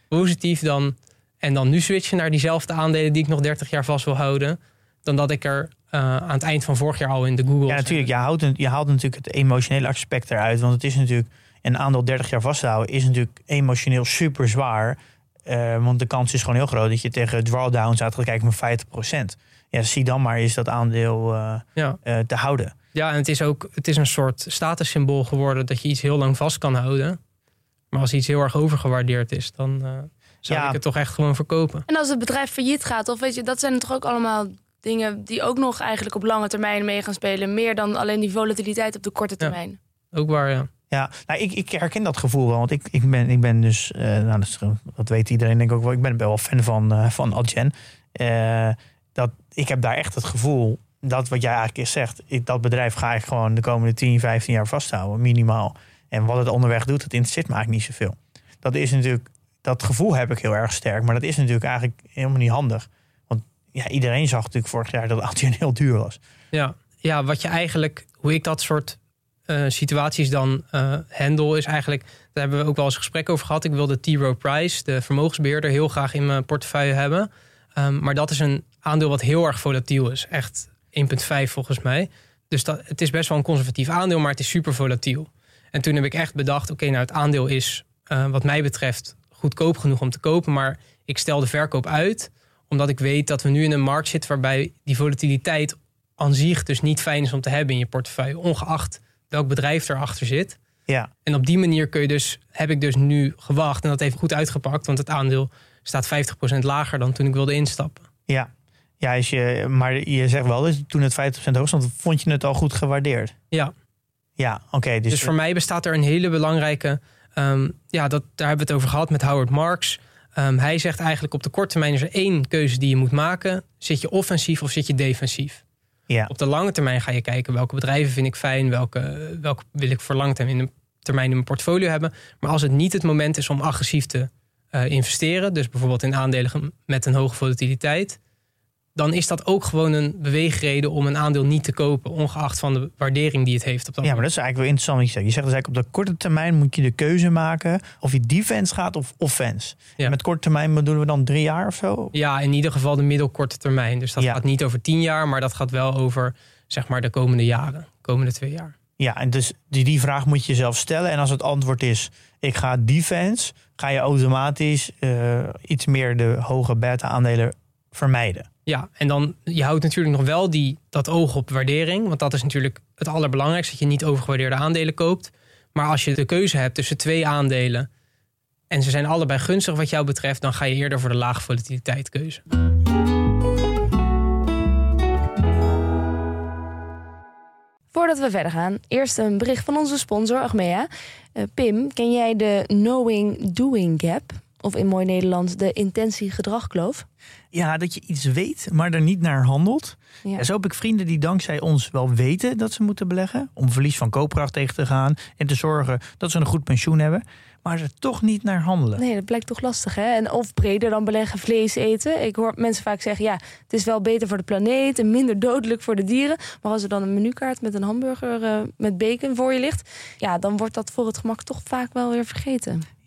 Speaker 3: positief dan en dan nu switchen naar diezelfde aandelen die ik nog 30 jaar vast wil houden, dan dat ik er eh, aan het eind van vorig jaar al in de Google.
Speaker 2: Ja, natuurlijk. Je haalt, je haalt natuurlijk het emotionele aspect eruit. Want het is natuurlijk, een aandeel 30 jaar vasthouden is natuurlijk emotioneel super zwaar. Eh, want de kans is gewoon heel groot dat je tegen drawdowns uit gaat kijken van 50%. Ja, zie dan maar is dat aandeel eh,
Speaker 3: Ja.
Speaker 2: te houden.
Speaker 3: Ja, en het is ook het is een soort statussymbool geworden dat je iets heel lang vast kan houden. Maar als iets heel erg overgewaardeerd is, dan zou
Speaker 2: Ja.
Speaker 3: ik het toch echt gewoon verkopen.
Speaker 1: En als het bedrijf failliet gaat, of weet je, dat zijn toch ook allemaal dingen die ook nog eigenlijk op lange termijn mee gaan spelen. Meer dan alleen die volatiliteit op de korte
Speaker 3: Ja.
Speaker 1: termijn.
Speaker 3: Ook waar, ja.
Speaker 2: Ja, nou, ik, ik herken dat gevoel wel. Want ik, ik, ben, ik ben dus, eh, nou, dat, is, dat weet iedereen denk ik ook wel. Ik ben wel fan van, eh, van Adyen. Eh, dat, ik heb daar echt het gevoel dat wat jij eigenlijk zegt. Ik, dat bedrijf ga ik gewoon de komende 10, 15 jaar vasthouden, minimaal. En wat het onderweg doet, dat interesseert me eigenlijk niet zoveel. Dat is natuurlijk, dat gevoel heb ik heel erg sterk. Maar dat is natuurlijk eigenlijk helemaal niet handig. Want ja, iedereen zag natuurlijk vorig jaar dat Adyen heel duur was.
Speaker 3: Ja, ja wat je eigenlijk, hoe ik dat soort eh, situaties dan eh handle, is eigenlijk, daar hebben we ook wel eens gesprek over gehad. Ik wilde T. Rowe Price, de vermogensbeheerder, heel graag in mijn portefeuille hebben. Ehm, maar dat is een aandeel wat heel erg volatiel is. Echt 1,5 volgens mij. Dus dat, het is best wel een conservatief aandeel, maar het is super volatiel. En toen heb ik echt bedacht, oké, nou het aandeel is eh, wat mij betreft goedkoop genoeg om te kopen. Maar ik stel de verkoop uit, omdat ik weet dat we nu in een markt zitten waarbij die volatiliteit aan zich dus niet fijn is om te hebben in je portefeuille, ongeacht welk bedrijf erachter zit.
Speaker 2: Ja,
Speaker 3: En op die manier kun je dus, heb ik dus nu gewacht en dat heeft goed uitgepakt, want het aandeel staat 50% lager dan toen ik wilde instappen.
Speaker 2: ja. Ja, is je, maar je zegt wel, dus toen het 50% hoog stond, vond je het al goed gewaardeerd?
Speaker 3: Ja,
Speaker 2: Ja, oké. dus
Speaker 3: dus, voor mij bestaat er een hele belangrijke, ehm, ja, dat, daar hebben we het over gehad met Howard Marks. Ehm, hij zegt eigenlijk op de korte termijn is er één keuze die je moet maken. Zit je offensief of zit je defensief?
Speaker 2: ja,
Speaker 3: Op de lange termijn ga je kijken welke bedrijven vind ik fijn, welke, welke wil ik voor lange termijn in, de, termijn in mijn portfolio hebben. Maar als het niet het moment is om agressief te eh, investeren, dus bijvoorbeeld in aandelen met een hoge volatiliteit, dan is dat ook gewoon een beweegreden om een aandeel niet te kopen, ongeacht van de waardering die het heeft op dat
Speaker 2: ja, maar dat is eigenlijk wel interessant wat je zegt. Je zegt dus eigenlijk op de korte termijn moet je de keuze maken of je defense gaat of offense.
Speaker 3: Ja.
Speaker 2: En met korte termijn bedoelen we dan drie jaar of zo?
Speaker 3: Ja, in ieder geval de middelkorte termijn. Dus dat
Speaker 2: Ja.
Speaker 3: gaat niet over tien jaar, maar dat gaat wel over zeg maar de komende jaren, komende twee jaar.
Speaker 2: Ja, en dus die, die vraag moet je jezelf stellen. En als het antwoord is, ik ga defense, ga je automatisch eh, iets meer de hoge beta aandelen vermijden.
Speaker 3: Ja, en dan je houdt natuurlijk nog wel die, dat oog op waardering. Want dat is natuurlijk het allerbelangrijkste. Dat je niet overgewaardeerde aandelen koopt. Maar als je de keuze hebt tussen twee aandelen. en ze zijn allebei gunstig wat jou betreft. dan ga je eerder voor de lage volatiliteit keuze.
Speaker 1: Voordat we verder gaan, eerst een bericht van onze sponsor Achmea. Uh, Pim, ken jij de knowing-doing gap? Of in mooi Nederlands de intentie-gedragkloof?
Speaker 2: Ja, dat je iets weet, maar er niet naar handelt. Ja. Ja, zo heb ik vrienden die dankzij ons wel weten dat ze moeten beleggen. Om verlies van koopkracht tegen te gaan. En te zorgen dat ze een goed pensioen hebben maar er toch niet naar handelen.
Speaker 1: Nee, dat blijkt toch lastig, hè? En of breder dan beleggen vlees eten. Ik hoor mensen vaak zeggen, ja, het is wel beter voor de planeet... en minder dodelijk voor de dieren. Maar als er dan een menukaart met een hamburger uh, met bacon voor je ligt... ja, dan wordt dat voor het gemak toch vaak wel weer vergeten.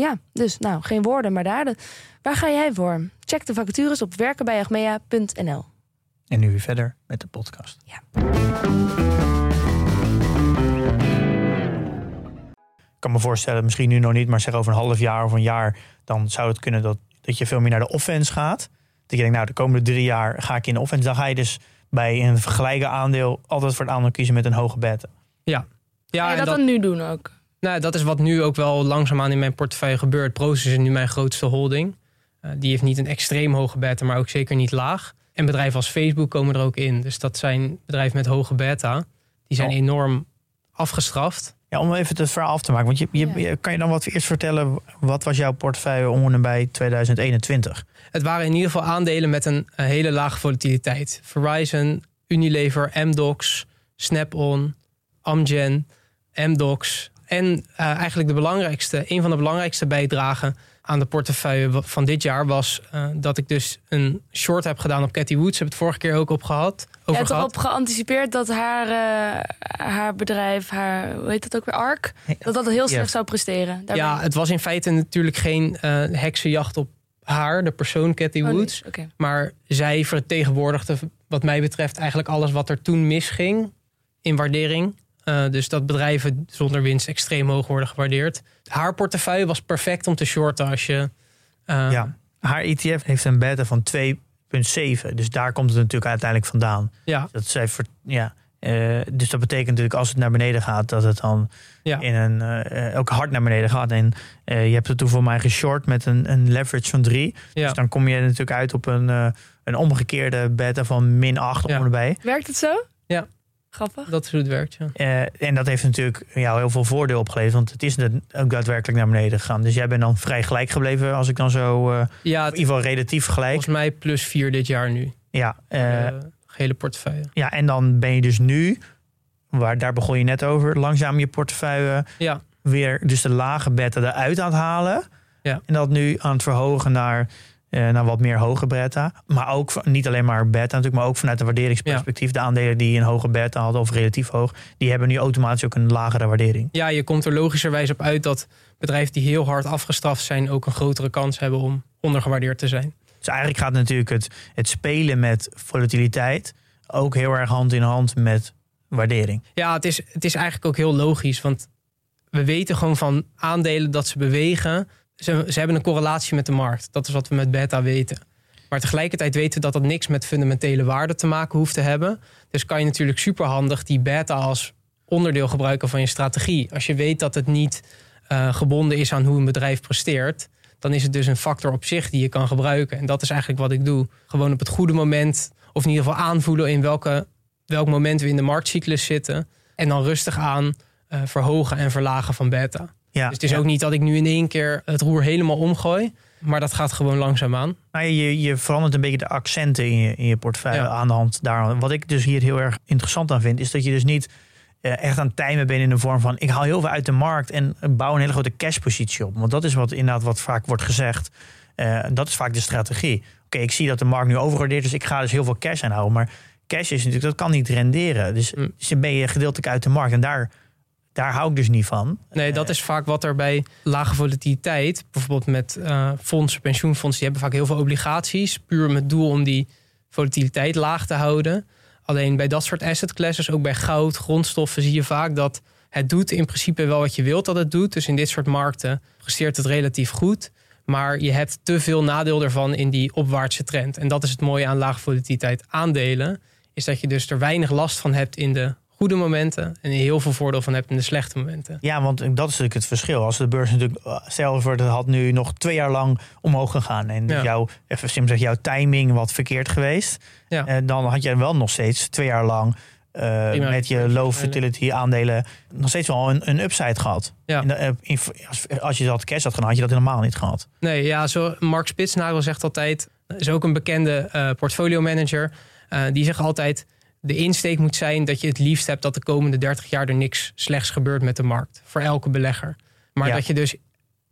Speaker 1: Ja, dus nou, geen woorden, maar daden. Waar ga jij voor? Check de vacatures op werkenbijagmea.nl.
Speaker 2: En nu weer verder met de podcast.
Speaker 1: Ja.
Speaker 2: Ik kan me voorstellen, misschien nu nog niet, maar zeg over een half jaar of een jaar, dan zou het kunnen dat dat je veel meer naar de offense gaat. Dat je denkt, nou, de komende drie jaar ga ik in de offense. Dan ga je dus bij een vergelijkbaar aandeel altijd voor het aandeel kiezen met een hoge beta.
Speaker 3: Ja.
Speaker 1: ja en dat, dat dan nu doen ook?
Speaker 3: Nou, dat is wat nu ook wel langzaamaan in mijn portefeuille gebeurt. Proces is nu mijn grootste holding. Uh, die heeft niet een extreem hoge beta, maar ook zeker niet laag. En bedrijven als Facebook komen er ook in. Dus dat zijn bedrijven met hoge beta. Die zijn oh. enorm afgestraft.
Speaker 2: Ja, om even het verhaal af te maken. Want je, je, kan je dan wat eerst vertellen, wat was jouw portefeuille om en bij 2021?
Speaker 3: Het waren in ieder geval aandelen met een, hele lage volatiliteit. Verizon, Unilever, Amdocs, Snap-on, Amgen, Amdocs. En uh, eigenlijk de belangrijkste, een van de belangrijkste bijdragen aan de portefeuille van dit jaar was uh, dat ik dus een short heb gedaan op Cathy Woods. Heb het vorige keer ook op gehad.
Speaker 1: Over je hebt erop geanticipeerd dat haar, uh, haar bedrijf, haar, hoe heet dat ook weer, ARK, dat dat heel slecht zou presteren.
Speaker 3: Daarbij. Ja, het was in feite natuurlijk geen uh, heksenjacht op haar, de persoon Cathy oh, Woods.
Speaker 1: Okay.
Speaker 3: Maar zij vertegenwoordigde wat mij betreft eigenlijk alles wat er toen misging in waardering. Uh, dus dat bedrijven zonder winst extreem hoog worden gewaardeerd. Haar portefeuille was perfect om te shorten als je.
Speaker 2: Uh... Ja, haar ETF heeft een beta van 2,7. Dus daar komt het natuurlijk uiteindelijk vandaan.
Speaker 3: Ja.
Speaker 2: Dat zij ver, ja. Uh, dus dat betekent natuurlijk als het naar beneden gaat, dat het dan ja. in een, uh, ook hard naar beneden gaat. En uh, je hebt het toen voor mij geshort met een, een leverage van 3. Ja. Dus dan kom je natuurlijk uit op een, een omgekeerde beta van min 8 ja. erbij.
Speaker 1: Werkt het zo?
Speaker 3: Ja.
Speaker 1: Grappig.
Speaker 3: Dat is hoe het werkt, ja.
Speaker 2: Uh, en dat heeft natuurlijk jou heel veel voordeel opgeleverd. Want het is ook daadwerkelijk naar beneden gegaan. Dus jij bent dan vrij gelijk gebleven als ik dan zo... Uh, ja, in ieder geval relatief gelijk.
Speaker 3: Volgens mij plus 4 dit jaar nu.
Speaker 2: Ja. Uh,
Speaker 3: gele portefeuille.
Speaker 2: Ja, en dan ben je dus nu... Waar, daar begon je net over. Langzaam je portefeuille
Speaker 3: ja.
Speaker 2: weer... Dus de lage betten eruit aan het halen.
Speaker 3: Ja.
Speaker 2: En dat nu aan het verhogen naar naar wat meer hoge beta. Maar ook niet alleen maar beta natuurlijk, maar ook vanuit een waarderingsperspectief. De aandelen die een hoge beta hadden of relatief hoog, die hebben nu automatisch ook een lagere waardering.
Speaker 3: Ja, je komt er logischerwijs op uit dat bedrijven die heel hard afgestraft zijn ook een grotere kans hebben om ondergewaardeerd te zijn.
Speaker 2: Dus eigenlijk gaat natuurlijk het, het spelen met volatiliteit ook heel erg hand in hand met waardering.
Speaker 3: Ja, het is, het is eigenlijk ook heel logisch, want we weten gewoon van aandelen dat ze bewegen ze, ze hebben een correlatie met de markt. Dat is wat we met beta weten. Maar tegelijkertijd weten we dat dat niks met fundamentele waarde te maken hoeft te hebben. Dus kan je natuurlijk superhandig die beta als onderdeel gebruiken van je strategie. Als je weet dat het niet uh, gebonden is aan hoe een bedrijf presteert, dan is het dus een factor op zich die je kan gebruiken. En dat is eigenlijk wat ik doe. Gewoon op het goede moment, of in ieder geval aanvoelen in welke, welk moment we in de marktcyclus zitten. En dan rustig aan uh, verhogen en verlagen van beta. Ja, dus het is ook niet dat ik nu in één keer het roer helemaal omgooi. Maar dat gaat gewoon langzaamaan.
Speaker 2: Nou, je, je verandert een beetje de accenten in je, in je portefeuille aan de hand daar. Wat ik dus hier heel erg interessant aan vind, is dat je dus niet uh, echt aan het timen bent in de vorm van ik haal heel veel uit de markt en bouw een hele grote cashpositie op. Want dat is wat inderdaad wat vaak wordt gezegd. Uh, dat is vaak de strategie. Oké, ik zie dat de markt nu overgewaardeerd is, dus ik ga dus heel veel cash aanhouden. Maar cash is natuurlijk, dat kan niet renderen. Dus, mm. dus ben je gedeeltelijk uit de markt. En daar daar hou ik dus niet van.
Speaker 3: Nee, dat is vaak wat er bij lage volatiliteit, bijvoorbeeld met uh, fondsen, pensioenfondsen, die hebben vaak heel veel obligaties, puur met doel om die volatiliteit laag te houden. Alleen bij dat soort asset classes, ook bij goud, grondstoffen, zie je vaak dat Het doet in principe wel wat je wilt dat het doet. Dus in dit soort markten presteert het relatief goed. Maar je hebt te veel nadeel ervan in die opwaartse trend. En dat is het mooie aan lage volatiliteit aandelen. Is dat je dus er weinig last van hebt in de goede momenten. En heel veel voordeel van hebt in de slechte momenten.
Speaker 2: Ja, want dat is natuurlijk het verschil. Als de beurs natuurlijk, eh, stel voor, dat had nu nog twee jaar lang omhoog gegaan. En
Speaker 3: Ja.
Speaker 2: jouw, even sim zeg, jouw timing wat verkeerd geweest.
Speaker 3: Ja.
Speaker 2: Eh, dan had je wel nog steeds twee jaar lang eh,
Speaker 3: Prima.
Speaker 2: met je low fertility aandelen nog steeds wel een, een upside gehad.
Speaker 3: Ja.
Speaker 2: En, eh, in- als, als je dat cash had gedaan, had je dat helemaal niet gehad.
Speaker 3: Nee, ja, zo Mark Spitsnagel zegt altijd, is ook een bekende eh portfolio manager. eh, die zegt altijd, de insteek moet zijn dat je het liefst hebt dat de komende 30 jaar er niks slechts gebeurt met de markt. Voor elke belegger. Maar
Speaker 2: Ja.
Speaker 3: dat je dus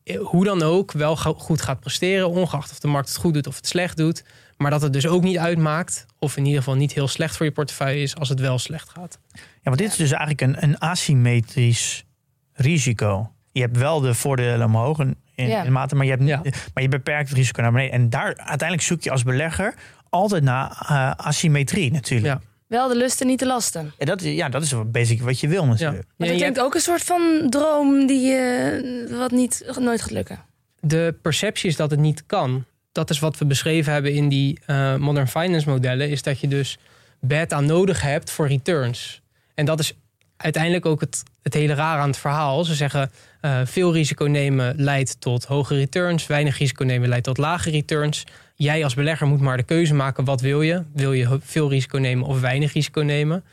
Speaker 3: eh, hoe dan ook wel goed gaat presteren, ongeacht of de markt het goed doet of het slecht doet. Maar dat het dus ook niet uitmaakt, of in ieder geval niet heel slecht voor je portefeuille is als het wel slecht gaat.
Speaker 2: Ja, want dit is dus eigenlijk een, een asymmetrisch risico. Je hebt wel de voordelen omhoog in, in,
Speaker 1: Ja.
Speaker 2: in mate, maar je, hebt,
Speaker 3: Ja.
Speaker 2: maar je beperkt het risico naar beneden. En daar uiteindelijk zoek je als belegger altijd naar eh, asymmetrie natuurlijk.
Speaker 3: Ja.
Speaker 1: Wel de lusten, niet de lasten.
Speaker 2: Ja, dat, is- ja, dat is wat basic wat je wil
Speaker 3: Ja.
Speaker 2: natuurlijk.
Speaker 1: Maar
Speaker 3: Ja,
Speaker 1: dat
Speaker 3: je
Speaker 1: klinkt ook een soort van droom die eh, wat niet, nooit gaat lukken.
Speaker 3: de perceptie is dat het niet kan. Dat is wat we beschreven hebben in die eh, modern finance modellen. Is dat je dus beta nodig hebt voor returns. En dat is uiteindelijk ook het, het hele raar aan het verhaal. Ze zeggen eh, veel risico nemen leidt tot hoge returns. Weinig risico nemen leidt tot lage returns. Jij als belegger moet maar de keuze maken. Wat wil je? Wil je veel risico nemen of weinig risico nemen?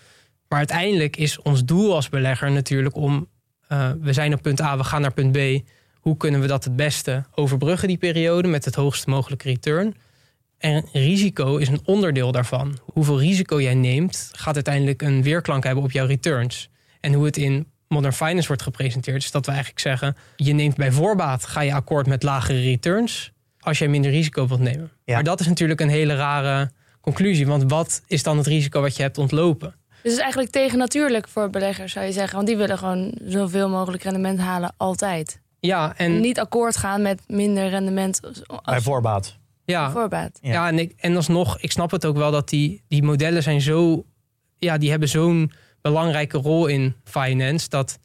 Speaker 3: Maar uiteindelijk is ons doel als belegger natuurlijk om... eh, we zijn op punt A, we gaan naar punt B hoe kunnen we dat het beste overbruggen, die periode, met het hoogst mogelijke return. En risico is een onderdeel daarvan. Hoeveel risico jij neemt, gaat uiteindelijk een weerklank hebben op jouw returns. En hoe het in Modern Finance wordt gepresenteerd, is dat we eigenlijk zeggen: je neemt bij voorbaat, ga je akkoord met lagere returns als jij minder risico wilt nemen.
Speaker 2: Ja.
Speaker 3: Maar dat is natuurlijk een hele rare conclusie, want wat is dan het risico wat je hebt ontlopen?
Speaker 1: Dus het is eigenlijk tegennatuurlijk voor beleggers, zou je zeggen. Want die willen gewoon zoveel mogelijk rendement halen, altijd.
Speaker 3: Ja, en
Speaker 1: Niet akkoord gaan met minder rendement als
Speaker 2: Bij voorbaat.
Speaker 3: ja,
Speaker 1: voorbaat.
Speaker 2: Ja.
Speaker 3: Ja, en, ik, en alsnog, ik snap het ook wel dat die, die modellen zijn zo... Ja, die hebben zo'n belangrijke rol in finance... dat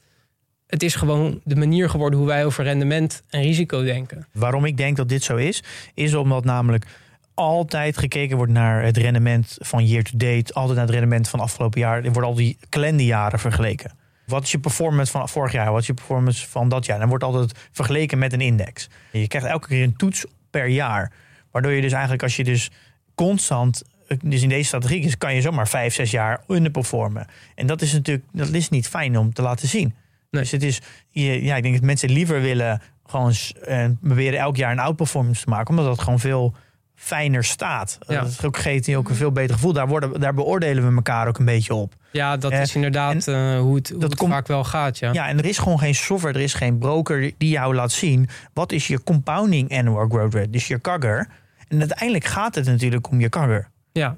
Speaker 3: het is gewoon de manier geworden hoe wij over rendement en risico denken.
Speaker 2: Waarom ik denk dat dit zo is, is omdat namelijk altijd gekeken wordt naar het rendement van year to date, altijd naar het rendement van afgelopen jaar. Er worden al die kalenderjaren vergeleken. Wat is je performance van vorig jaar? Wat is je performance van dat jaar? Dan wordt altijd vergeleken met een index. Je krijgt elke keer een toets per jaar. Waardoor je dus eigenlijk als je dus constant, dus in deze strategie kan je zomaar vijf, zes jaar underperformen. En dat is natuurlijk, dat is niet fijn om te laten zien.
Speaker 3: Nee.
Speaker 2: Dus het is, ja, ik denk dat mensen liever willen gewoon eh, proberen elk jaar een outperformance te maken, omdat dat gewoon veel fijner staat.
Speaker 3: Ja.
Speaker 2: Dat ook geeft je ook een veel beter gevoel. Daar, worden, daar beoordelen we elkaar ook een beetje op.
Speaker 3: Ja, dat
Speaker 2: Eh,
Speaker 3: is inderdaad eh, hoe het, hoe
Speaker 2: dat
Speaker 3: het vaak wel gaat, ja.
Speaker 2: Ja, en er is gewoon geen software, er is geen broker die jou laat zien wat is je compounding annual growth rate, dus je CAGR. En uiteindelijk gaat het natuurlijk om je CAGR.
Speaker 3: Ja,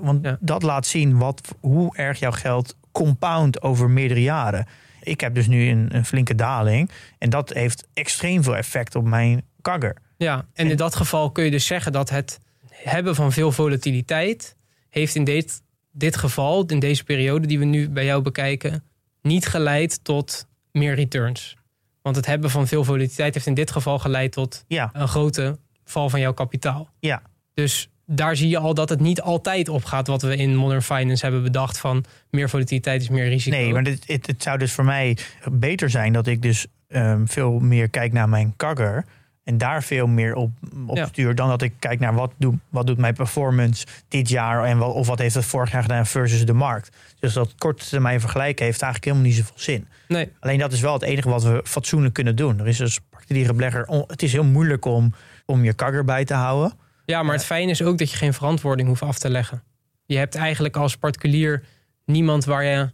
Speaker 2: want
Speaker 3: Ja.
Speaker 2: dat laat zien wat, hoe erg jouw geld compound over meerdere jaren. Ik heb dus nu een, een flinke daling. En dat heeft extreem veel effect op mijn CAGR.
Speaker 3: ja. En in dat geval kun je dus zeggen dat het hebben van veel volatiliteit... heeft in dit, dit geval, in deze periode die we nu bij jou bekijken... niet geleid tot meer returns. Want het hebben van veel volatiliteit heeft in dit geval geleid tot
Speaker 2: Ja,
Speaker 3: een grote val van jouw kapitaal.
Speaker 2: ja.
Speaker 3: Dus daar zie je al dat het niet altijd opgaat wat we in Modern Finance hebben bedacht van meer volatiliteit is meer risico.
Speaker 2: Nee, maar dit, het, het zou dus voor mij beter zijn dat ik dus ehm, veel meer kijk naar mijn CAGR. En daar veel meer op, op
Speaker 3: Ja.
Speaker 2: stuur dan dat ik kijk naar wat, doe, wat doet mijn performance dit jaar en wat, of wat heeft het vorig jaar gedaan versus de markt. Dus dat korte termijn vergelijken heeft eigenlijk helemaal niet zoveel zin.
Speaker 3: nee,
Speaker 2: Alleen dat is wel het enige wat we fatsoenlijk kunnen doen. Er is als particuliere belegger, het is heel moeilijk om, om je CAGR bij te houden.
Speaker 3: Ja, maar het fijne is ook dat je geen verantwoording hoeft af te leggen. Je hebt eigenlijk als particulier niemand waar je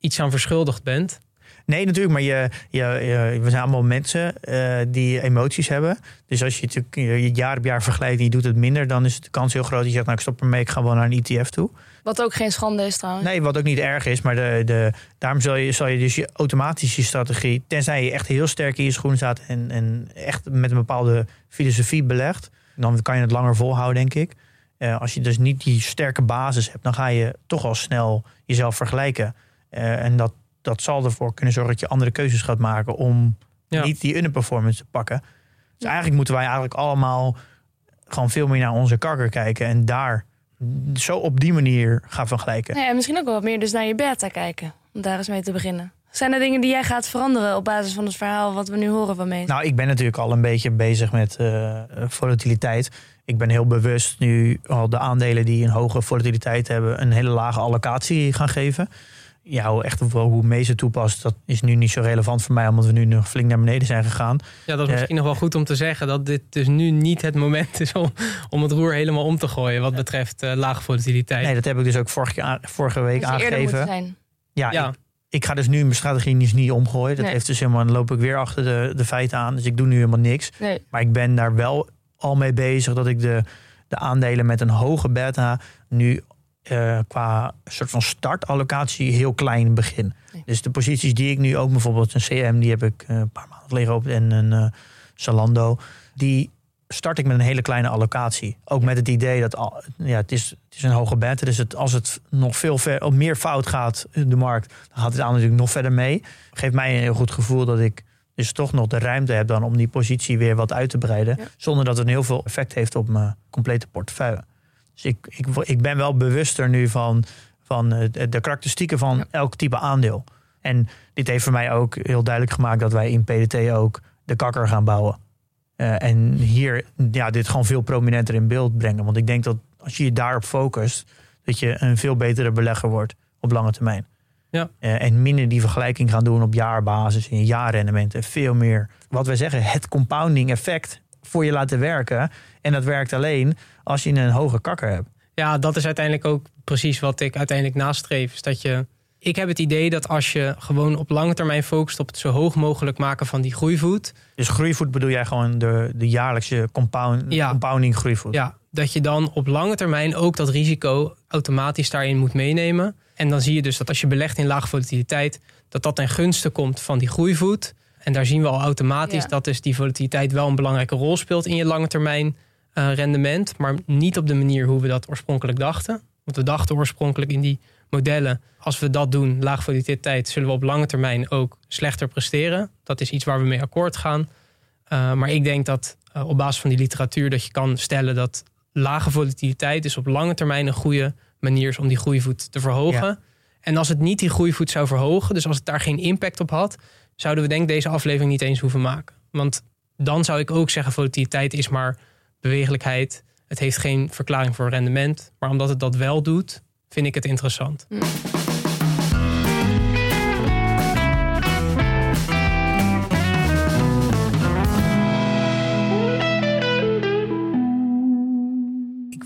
Speaker 3: iets aan verschuldigd bent.
Speaker 2: Nee, natuurlijk, maar je, je, je- we zijn allemaal mensen eh, die emoties hebben. Dus als je natuurlijk je, jaar op jaar vergelijkt en je doet het minder, dan is het de kans heel groot dat je zegt, nou ik stop ermee, ik ga wel naar een ETF toe.
Speaker 1: Wat ook geen schande is trouwens.
Speaker 2: Nee, wat ook niet erg is, maar de, de, daarom zal je, zal je dus je automatisch je strategie, tenzij je echt heel sterk in je schoen staat en, en echt met een bepaalde filosofie belegt, dan kan je het langer volhouden, denk ik. Eh, als je dus niet die sterke basis hebt, dan ga je toch al snel jezelf vergelijken. Eh, en dat, dat zal ervoor kunnen zorgen dat je andere keuzes gaat maken om
Speaker 3: Ja.
Speaker 2: niet die underperformance te pakken. Dus eigenlijk moeten wij eigenlijk allemaal gewoon veel meer naar onze kakker kijken en daar zo op die manier gaan vergelijken.
Speaker 1: Nou ja, misschien ook wel wat meer dus naar je beta kijken. Om daar eens mee te beginnen. Zijn er dingen die jij gaat veranderen op basis van het verhaal wat we nu horen van Mees?
Speaker 2: Nou, ik ben natuurlijk al een beetje bezig met eh, volatiliteit. Ik ben heel bewust nu al de aandelen die een hoge volatiliteit hebben, een hele lage allocatie gaan geven. Ja, echt wel hoe Mees het toepast, dat is nu niet zo relevant voor mij, omdat we nu nog flink naar beneden zijn gegaan.
Speaker 3: Ja, dat is
Speaker 2: Eh,
Speaker 3: misschien nog wel goed om te zeggen dat dit dus nu niet het moment is om, om het roer helemaal om te gooien wat betreft eh, lage volatiliteit.
Speaker 2: Nee, dat heb ik dus ook vorige, vorige week aangegeven.
Speaker 1: zijn.
Speaker 2: Ja,
Speaker 3: Ja.
Speaker 2: Ik, ik ga dus nu mijn strategie niet, omgooien. Dat
Speaker 1: Nee.
Speaker 2: heeft dus helemaal, dan loop ik weer achter de, de feiten aan. Dus ik doe nu helemaal niks.
Speaker 1: Nee.
Speaker 2: Maar ik ben daar wel al mee bezig dat ik de, de aandelen met een hoge beta nu eh, qua soort van startallocatie heel klein begin.
Speaker 1: Nee.
Speaker 2: Dus de posities die ik nu ook bijvoorbeeld een CM, die heb ik eh, een paar maanden geleden op en een eh Zalando, die start ik met een hele kleine allocatie. Ook met het idee dat ja, het, is, het is een hoge beta, dus het, als het nog veel ver, meer fout gaat in de markt, dan gaat het aan natuurlijk nog verder mee. Geeft mij een heel goed gevoel dat ik dus toch nog de ruimte heb dan om die positie weer wat uit te breiden.
Speaker 1: Ja.
Speaker 2: Zonder dat het een heel veel effect heeft op mijn complete portefeuille. Dus ik, ik, ik ben wel bewuster nu van, van eh, de de karakteristieken van
Speaker 1: Ja.
Speaker 2: elk type aandeel. En dit heeft voor mij ook heel duidelijk gemaakt dat wij in PDT ook de kakker gaan bouwen. Eh, en hier ja, dit gewoon veel prominenter in beeld brengen. Want ik denk dat als je je daarop focust, dat je een veel betere belegger wordt op lange termijn.
Speaker 3: Ja.
Speaker 2: Eh, en minder die vergelijking gaan doen op jaarbasis en jaarrendementen. Veel meer, wat wij zeggen, het compounding effect voor je laten werken. En dat werkt alleen als je een hoge kakker hebt.
Speaker 3: Ja, dat is uiteindelijk ook precies wat ik uiteindelijk nastreef. Is dat je, ik heb het idee dat als je gewoon op lange termijn focust op het zo hoog mogelijk maken van die groeivoet.
Speaker 2: Dus groeivoet bedoel jij gewoon de, de jaarlijkse compound,
Speaker 3: Ja.
Speaker 2: compounding groeivoet?
Speaker 3: Ja, dat je dan op lange termijn ook dat risico automatisch daarin moet meenemen. En dan zie je dus dat als je belegt in lage volatiliteit, dat dat ten gunste komt van die groeivoet. En daar zien we al automatisch
Speaker 1: Ja.
Speaker 3: dat dus die volatiliteit wel een belangrijke rol speelt in je lange termijn eh, rendement. Maar niet op de manier hoe we dat oorspronkelijk dachten. Want we dachten oorspronkelijk in die modellen, als we dat doen, lage volatiliteit, zullen we op lange termijn ook slechter presteren. Dat is iets waar we mee akkoord gaan. Uh, maar ik denk dat uh, op basis van die literatuur dat je kan stellen dat lage volatiliteit dus op lange termijn een goede manier is om die groeivoet te verhogen.
Speaker 2: Ja.
Speaker 3: En als het niet die groeivoet zou verhogen, dus als het daar geen impact op had, zouden we denk ik deze aflevering niet eens hoeven maken. Want dan zou ik ook zeggen volatiliteit is maar bewegelijkheid. Het heeft geen verklaring voor rendement. Maar omdat het dat wel doet, vind ik het interessant.
Speaker 1: Mm.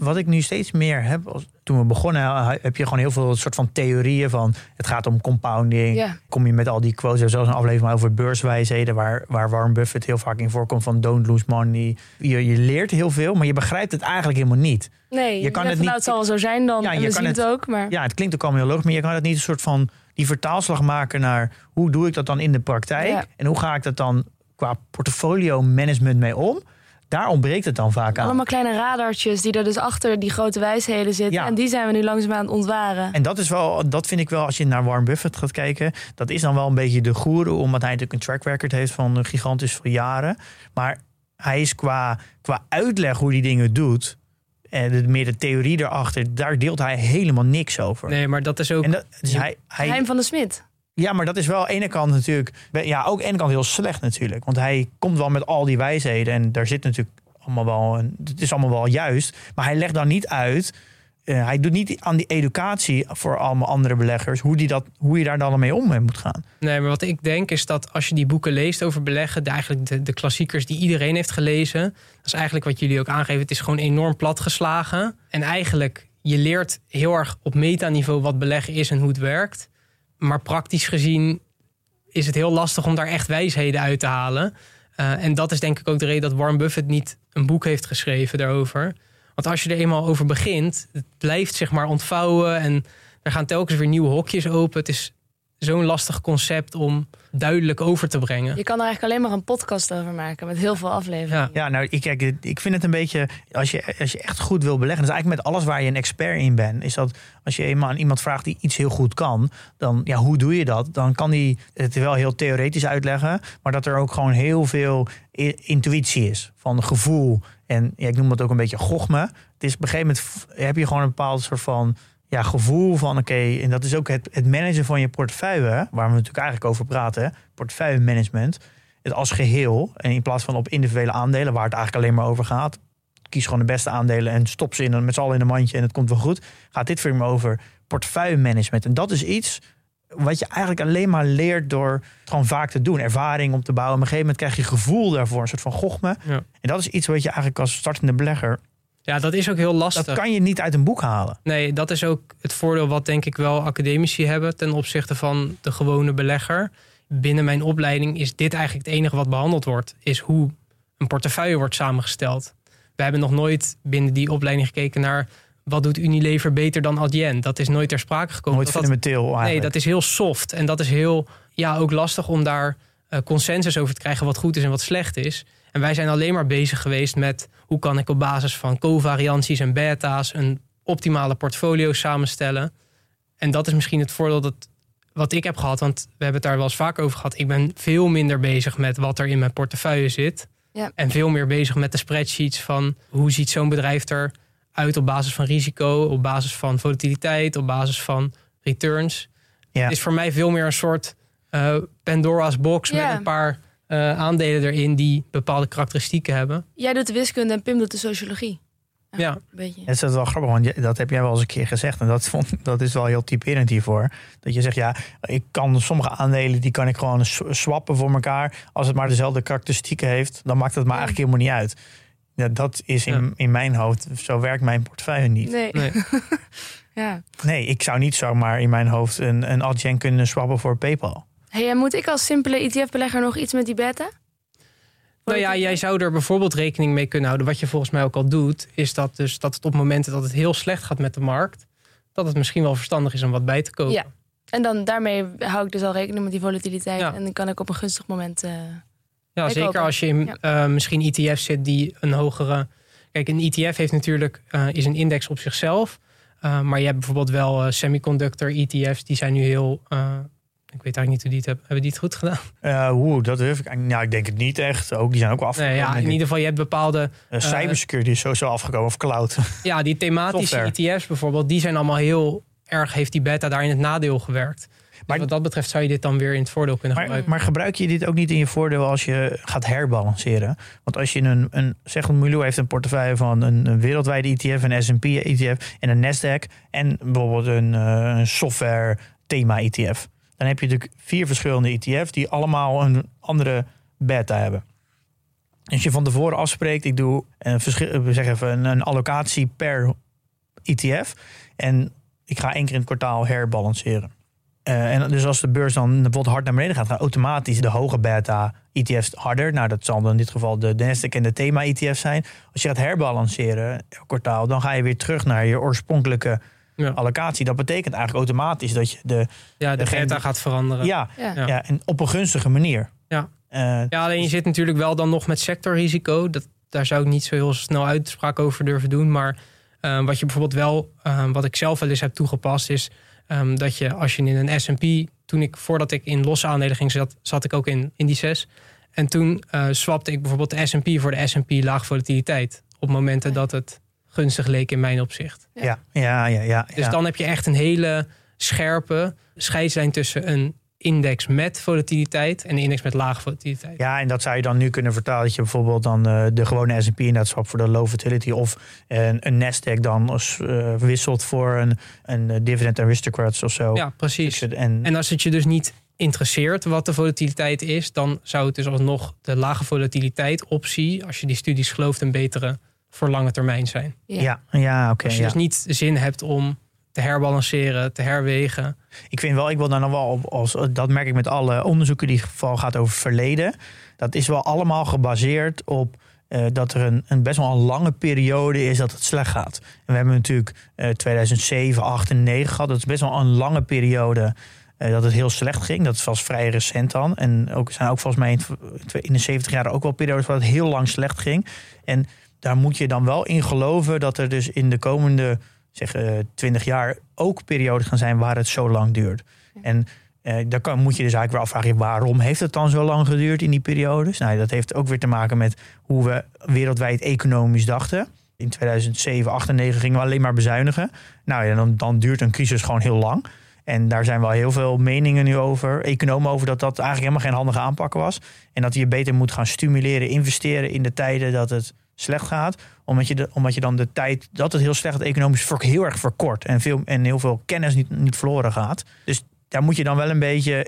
Speaker 2: Wat ik nu steeds meer heb, als, toen we begonnen, heb je gewoon heel veel soort van theorieën van het gaat om compounding. Kom je met al die quotes, hebben zelfs een aflevering over beurswijsheden, waar, waar Warren Buffett heel vaak in voorkomt van don't lose money. Je, je leert heel veel, maar je begrijpt het eigenlijk helemaal niet.
Speaker 1: Nee,
Speaker 2: Je kan het niet-
Speaker 1: het zal zo zijn dan.
Speaker 2: Ja,
Speaker 1: en
Speaker 2: je
Speaker 1: we
Speaker 2: kan
Speaker 1: zien het,
Speaker 2: het-
Speaker 1: ook, maar...
Speaker 2: Ja, het klinkt ook allemaal heel logisch, maar je kan het niet een soort van die vertaalslag maken naar hoe doe ik dat dan in de praktijk
Speaker 1: Ja.
Speaker 2: en hoe ga ik dat dan qua portfolio management mee om. Daar ontbreekt het dan vaak aan.
Speaker 1: Allemaal kleine radartjes die er dus achter die grote wijsheden zitten.
Speaker 2: Ja.
Speaker 1: En die zijn we nu langzaam aan het ontwaren.
Speaker 2: En dat is wel, dat vind ik wel, als je naar Warren Buffett gaat kijken, dat is dan wel een beetje de goeroe, omdat hij natuurlijk een track record heeft van gigantisch veel jaren. Maar hij is qua, qua uitleg hoe die dingen doet, en de, meer de theorie erachter, daar deelt hij helemaal niks over.
Speaker 3: Nee, maar dat is ook.
Speaker 2: En dat, dus hij, hij,
Speaker 1: Geheim van de Smit.
Speaker 2: Ja, maar dat is wel de ene kant natuurlijk, ja, ook ene kant heel slecht natuurlijk. Want hij komt wel met al die wijsheden en daar zit natuurlijk allemaal wel, een, het is allemaal wel juist. Maar hij legt dan niet uit, eh, hij doet niet aan die educatie voor allemaal andere beleggers, hoe, die dat, hoe je daar dan mee om moet gaan.
Speaker 3: Nee, maar wat ik denk is dat als je die boeken leest over beleggen, de, eigenlijk de, de klassiekers die iedereen heeft gelezen, dat is eigenlijk wat jullie ook aangeven. Het is gewoon enorm platgeslagen. En eigenlijk, je leert heel erg op metaniveau wat beleggen is en hoe het werkt. Maar praktisch gezien is het heel lastig om daar echt wijsheden uit te halen. Uh, en dat is denk ik ook de reden dat Warren Buffett niet een boek heeft geschreven daarover. Want als je er eenmaal over begint, het blijft zich maar ontvouwen en er gaan telkens weer nieuwe hokjes open. Het is, zo'n lastig concept om duidelijk over te brengen.
Speaker 1: Je kan er eigenlijk alleen maar een podcast over maken met heel veel afleveringen.
Speaker 3: Ja.
Speaker 2: Ja, nou, ik, kijk, ik vind het een beetje. Als je, als je echt goed wil beleggen, dat is eigenlijk met alles waar je een expert in bent. Is dat als je eenmaal aan iemand vraagt die iets heel goed kan, dan ja, hoe doe je dat? Dan kan die het wel heel theoretisch uitleggen, maar dat er ook gewoon heel veel intuïtie is van gevoel. En ja, ik noem dat ook een beetje gochme. Het is op een gegeven moment heb je gewoon een bepaald soort van ja, gevoel van oké, en dat is ook het, het managen van je portefeuille, waar we natuurlijk eigenlijk over praten, portefeuille management het als geheel. En in plaats van op individuele aandelen, waar het eigenlijk alleen maar over gaat. Kies gewoon de beste aandelen en stop ze in, met z'n allen in een mandje en het komt wel goed. Gaat dit me over portefeuille management. En dat is iets wat je eigenlijk alleen maar leert door het gewoon vaak te doen. Ervaring om te bouwen. Op een gegeven moment krijg je gevoel daarvoor, een soort van gochme.
Speaker 3: Ja.
Speaker 2: En dat is iets wat je eigenlijk als startende belegger,
Speaker 3: ja, dat is ook heel lastig.
Speaker 2: dat kan je niet uit een boek halen.
Speaker 3: Nee, dat is ook het voordeel wat denk ik wel academici hebben ten opzichte van de gewone belegger. Binnen mijn opleiding is dit eigenlijk het enige wat behandeld wordt, is hoe een portefeuille wordt samengesteld. We hebben nog nooit binnen die opleiding gekeken naar wat doet Unilever beter dan Adyen. Dat is nooit ter sprake gekomen.
Speaker 2: Nooit
Speaker 3: Dat dat-
Speaker 2: fundamenteel eigenlijk.
Speaker 3: Nee, dat is heel soft. En dat is heel, ja, ook lastig om daar eh, consensus over te krijgen wat goed is en wat slecht is. En wij zijn alleen maar bezig geweest met hoe kan ik op basis van covarianties en beta's een optimale portfolio samenstellen. En dat is misschien het voordeel dat wat ik heb gehad, want we hebben het daar wel eens vaak over gehad. Ik ben veel minder bezig met wat er in mijn portefeuille zit.
Speaker 1: Ja.
Speaker 3: En veel meer bezig met de spreadsheets van hoe ziet zo'n bedrijf eruit op basis van risico, op basis van volatiliteit, op basis van returns.
Speaker 2: Ja.
Speaker 3: Het is voor mij veel meer een soort eh, Pandora's box
Speaker 1: Ja.
Speaker 3: met een paar eh, aandelen erin die bepaalde karakteristieken hebben.
Speaker 1: Jij doet de wiskunde en Pim doet de sociologie.
Speaker 3: Ja.
Speaker 1: Een beetje.
Speaker 2: Het is wel grappig, want dat heb jij wel eens een keer gezegd. En dat, vond, dat is wel heel typerend hiervoor. Dat je zegt, ja, ik kan sommige aandelen... die kan ik gewoon swappen voor elkaar. Als het maar dezelfde karakteristieken heeft... dan maakt het maar
Speaker 1: Ja.
Speaker 2: eigenlijk helemaal niet uit. Ja, dat is in,
Speaker 3: Ja.
Speaker 2: in mijn hoofd. Zo werkt mijn portefeuille niet.
Speaker 1: Nee.
Speaker 3: Nee.
Speaker 1: ja.
Speaker 2: Nee, ik zou niet zomaar in mijn hoofd... een, een adyen kunnen swappen voor PayPal.
Speaker 1: Hey, en moet ik als simpele ETF-belegger nog iets met die beta?
Speaker 3: Nou ja, jij zou er bijvoorbeeld rekening mee kunnen houden. Wat je volgens mij ook al doet, is dat, dus dat het op momenten dat het heel slecht gaat met de markt, dat het misschien wel verstandig is om wat bij te kopen.
Speaker 1: Ja. En dan daarmee hou ik dus al rekening met die volatiliteit.
Speaker 3: Ja.
Speaker 1: En dan kan ik op een gunstig moment. eh,
Speaker 3: Ja, zeker als je in
Speaker 1: ja.
Speaker 3: eh, misschien ETF's zit die een hogere. Kijk, een ETF heeft natuurlijk eh, is een index op zichzelf. Maar je hebt bijvoorbeeld wel semiconductor ETF's, die zijn nu heel. Eh, ik weet eigenlijk niet hoe die het hebben. Hebben die het goed gedaan?
Speaker 2: Eh Oeh, dat durf ik Nou, ik denk het niet echt. Ook, die zijn ook wel
Speaker 3: Nee,
Speaker 2: afgekomen.
Speaker 3: ja, in ieder geval, je hebt bepaalde.
Speaker 2: Eh, cybersecurity is sowieso afgekomen. Of cloud.
Speaker 3: Ja, die thematische
Speaker 2: Software.
Speaker 3: ETF's bijvoorbeeld, die zijn allemaal heel erg. Heeft die beta daar in het nadeel gewerkt. Maar
Speaker 2: Maar-
Speaker 3: wat dat betreft zou je dit dan weer in het voordeel kunnen
Speaker 2: Maar,
Speaker 3: gebruiken.
Speaker 2: maar gebruik je dit ook niet in je voordeel als je gaat herbalanceren? Want als je een, een zeg een Milou heeft een portefeuille van een, een wereldwijde ETF, een S&P ETF en een Nasdaq en bijvoorbeeld een, eh, een software thema ETF. Dan heb je natuurlijk vier verschillende ETF's die allemaal een andere beta hebben. Als je van tevoren afspreekt, ik doe een, we zeggen even een, een allocatie per ETF en ik ga één keer in het kwartaal herbalanceren. Eh, en dus als de beurs dan bijvoorbeeld hard naar beneden gaat, gaan automatisch de hoge beta ETF's harder. Nou, dat zal dan in dit geval de de Nasdaq en de thema ETF's zijn. Als je gaat herbalanceren kwartaal, dan ga je weer terug naar je oorspronkelijke
Speaker 3: Ja.
Speaker 2: allocatie. Dat betekent eigenlijk automatisch dat je de
Speaker 3: ja, de beta gaat veranderen.
Speaker 2: ja,
Speaker 1: ja.
Speaker 2: En op een gunstige manier.
Speaker 3: Ja.
Speaker 2: Eh,
Speaker 3: Ja, alleen je zit natuurlijk wel dan nog met sectorrisico. Dat, daar zou ik niet zo heel snel uitspraak over durven doen. Maar eh, wat je bijvoorbeeld wel, eh, wat ik zelf wel eens heb toegepast, is ehm, dat je als je in een SP, toen ik voordat ik in losse aandelen ging, zat, zat ik ook in indices. En toen eh swapte ik bijvoorbeeld de SP voor de SP laag volatiliteit. Op momenten dat het gunstig leek in mijn opzicht.
Speaker 2: ja, ja, ja, ja.
Speaker 3: Dus
Speaker 2: ja.
Speaker 3: dan heb je echt een hele scherpe scheidslijn tussen een index met volatiliteit en een index met lage volatiliteit.
Speaker 2: Ja, en dat zou je dan nu kunnen vertalen dat je bijvoorbeeld dan eh, de gewone S&P inderdaad swapt voor de low volatility of een, een Nasdaq dan als, eh, wisselt voor een, een eh, dividend aristocrats of zo.
Speaker 3: Ja, precies.
Speaker 2: En,
Speaker 3: En als het je dus niet interesseert wat de volatiliteit is, dan zou het dus alsnog de lage volatiliteit optie, als je die studies gelooft, een betere voor lange termijn zijn.
Speaker 2: ja, ja, oké.
Speaker 3: Als je
Speaker 2: ja.
Speaker 3: dus niet zin hebt om te herbalanceren, te herwegen.
Speaker 2: Ik vind wel, ik wil dan nog wel op, als, dat merk ik met alle onderzoeken die geval gaat over verleden. Dat is wel allemaal gebaseerd op eh, dat er een, een best wel een lange periode is dat het slecht gaat. En we hebben natuurlijk eh, 2007, 8 en 9 gehad. Dat is best wel een lange periode eh, dat het heel slecht ging. Dat was vrij recent dan. En ook zijn ook volgens mij in in de 70 jaar ook wel periodes waar het heel lang slecht ging. En daar moet je dan wel in geloven dat er dus in de komende zeg, eh 20 jaar ook periodes gaan zijn waar het zo lang duurt. En eh, daar kan, moet je dus eigenlijk wel afvragen, waarom heeft het dan zo lang geduurd in die periodes? Nou, dat heeft ook weer te maken met hoe we wereldwijd economisch dachten. In 2007, 8 en 9 gingen we alleen maar bezuinigen. Nou ja, dan, dan duurt een crisis gewoon heel lang. En daar zijn wel heel veel meningen nu over, economen over, dat dat eigenlijk helemaal geen handige aanpak was. En dat je beter moet gaan stimuleren, investeren in de tijden dat het slecht gaat. Omdat je, de, omdat je dan de tijd dat het heel slecht economisch ver- heel erg verkort. En, veel, en heel veel kennis niet, niet verloren gaat. Dus daar moet je dan wel een beetje.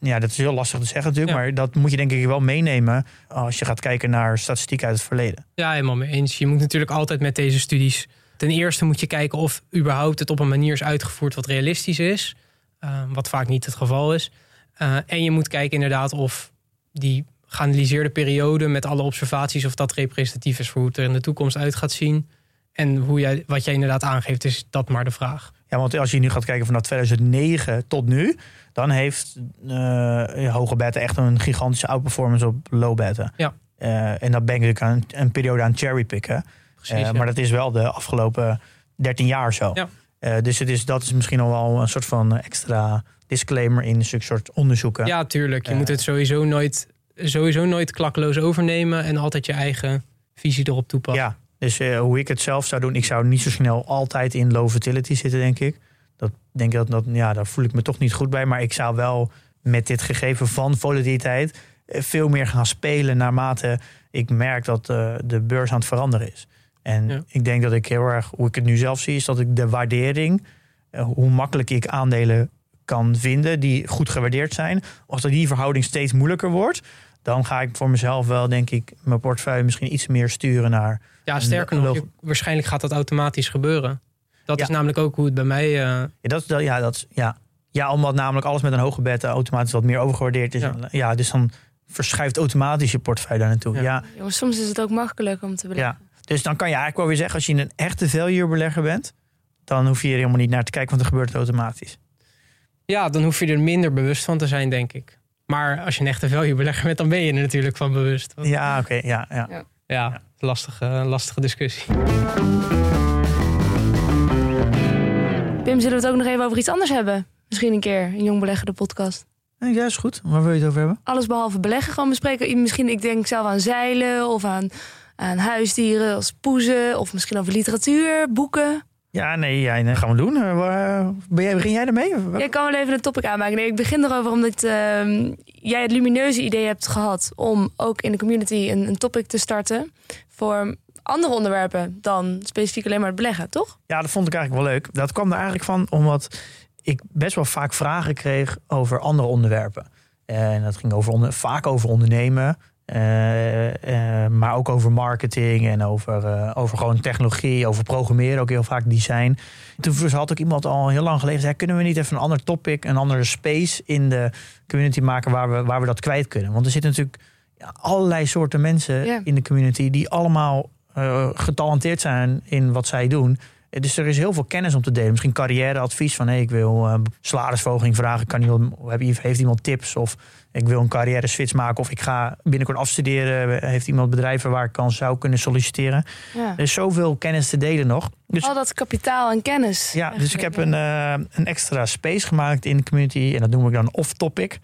Speaker 2: Ja, dat is heel lastig te zeggen natuurlijk.
Speaker 3: Ja.
Speaker 2: Maar dat moet je denk ik wel meenemen als je gaat kijken naar statistiek uit het verleden.
Speaker 3: Ja, helemaal mee eens. Je moet natuurlijk altijd met deze studies. Ten eerste moet je kijken of überhaupt het op een manier is uitgevoerd wat realistisch is. eh, wat vaak niet het geval is. Eh, en je moet kijken inderdaad of die geanalyseerde periode met alle observaties, of dat representatief is voor hoe het er in de toekomst uit gaat zien. En hoe jij, wat jij inderdaad aangeeft, is dat maar de vraag.
Speaker 2: Ja, want als je nu gaat kijken vanaf 2009 tot nu, dan heeft eh hoge beta echt een gigantische outperformance op low beta.
Speaker 3: Ja.
Speaker 2: Eh, en dat ben ik natuurlijk aan een periode aan cherrypicken.
Speaker 3: Precies,
Speaker 2: Eh,
Speaker 3: ja.
Speaker 2: Maar dat is wel de afgelopen 13 jaar zo.
Speaker 3: Ja.
Speaker 2: Dus het is, dat is misschien al wel een soort van extra disclaimer in zulke soort onderzoeken.
Speaker 3: Ja, tuurlijk. Je moet het sowieso nooit, sowieso nooit klakkeloos overnemen en altijd je eigen visie erop toepassen.
Speaker 2: Ja, dus eh, hoe ik het zelf zou doen, ik zou niet zo snel altijd in low fertility zitten, denk ik. Dat denk ik dat, dat ja, daar voel ik me toch niet goed bij. Maar ik zou wel met dit gegeven van volatiliteit eh, veel meer gaan spelen naarmate ik merk dat eh, de beurs aan het veranderen is. En
Speaker 3: Ja.
Speaker 2: ik denk dat ik heel erg, hoe ik het nu zelf zie, is dat ik de waardering, hoe makkelijk ik aandelen kan vinden die goed gewaardeerd zijn, als dat die verhouding steeds moeilijker wordt, dan ga ik voor mezelf wel, denk ik, mijn portefeuille misschien iets meer sturen naar
Speaker 3: Ja, sterker nog, waarschijnlijk gaat dat automatisch gebeuren. Dat
Speaker 2: Ja.
Speaker 3: is namelijk ook hoe het bij mij. eh,
Speaker 2: Ja, dat, ja, dat, ja. ja, omdat namelijk alles met een hoge beta automatisch wat meer overgewaardeerd is.
Speaker 3: Ja.
Speaker 2: Ja. dus dan verschuift automatisch je portefeuille daar naartoe.
Speaker 3: Ja.
Speaker 2: Ja.
Speaker 1: Soms is het ook makkelijk om te beleggen.
Speaker 2: Dus dan kan je eigenlijk wel weer zeggen, als je een echte value belegger bent, dan hoef je er helemaal niet naar te kijken, want dan gebeurt het automatisch.
Speaker 3: ja, dan hoef je er minder bewust van te zijn, denk ik. Maar als je een echte value belegger bent, dan ben je er natuurlijk van bewust. Want-
Speaker 2: Ja, oké, ja, ja.
Speaker 3: Ja, lastige, lastige discussie.
Speaker 1: Pim, zullen we het ook nog even over iets anders hebben? Misschien een keer, een jong belegger de podcast.
Speaker 2: Ja, is goed. Waar wil je het over hebben?
Speaker 1: Alles behalve beleggen gewoon bespreken. Misschien, ik denk zelf aan zeilen of aan, aan huisdieren als poezen. Of misschien over literatuur, boeken.
Speaker 2: Ja, nee, ja, nee, gaan we doen. Eh, ben jij, begin jij ermee?
Speaker 1: Jij kan wel even een topic aanmaken. Nee, ik begin erover omdat ehm, jij het lumineuze idee hebt gehad... om ook in de community een, een topic te starten... voor andere onderwerpen dan specifiek alleen maar het beleggen, toch?
Speaker 2: Ja, dat vond ik eigenlijk wel leuk. Dat kwam er eigenlijk van omdat ik best wel vaak vragen kreeg over andere onderwerpen. En dat ging over onder, vaak over ondernemen, maar ook over marketing en over, eh, over gewoon technologie, over programmeren, ook heel vaak design. Toen had ook iemand al heel lang geleden gezegd: kunnen we niet even een ander topic, een andere space in de community maken waar we, waar we dat kwijt kunnen? Want er zitten natuurlijk allerlei soorten mensen in de community die allemaal eh, getalenteerd zijn in wat zij doen. Dus er is heel veel kennis om te delen. Misschien carrièreadvies van hey, ik wil eh, salarisverhoging vragen. Kan iemand, heb- heeft iemand tips? Of ik wil een carrière switch maken. Of ik ga binnenkort afstuderen. Heeft iemand bedrijven waar ik kan zou kunnen solliciteren?
Speaker 1: Ja.
Speaker 2: Er is zoveel kennis te delen nog. Dus
Speaker 1: Al dat kapitaal en kennis.
Speaker 2: ja, dus ik heb een, eh, een extra space gemaakt in de community. En dat noem ik dan off-topic.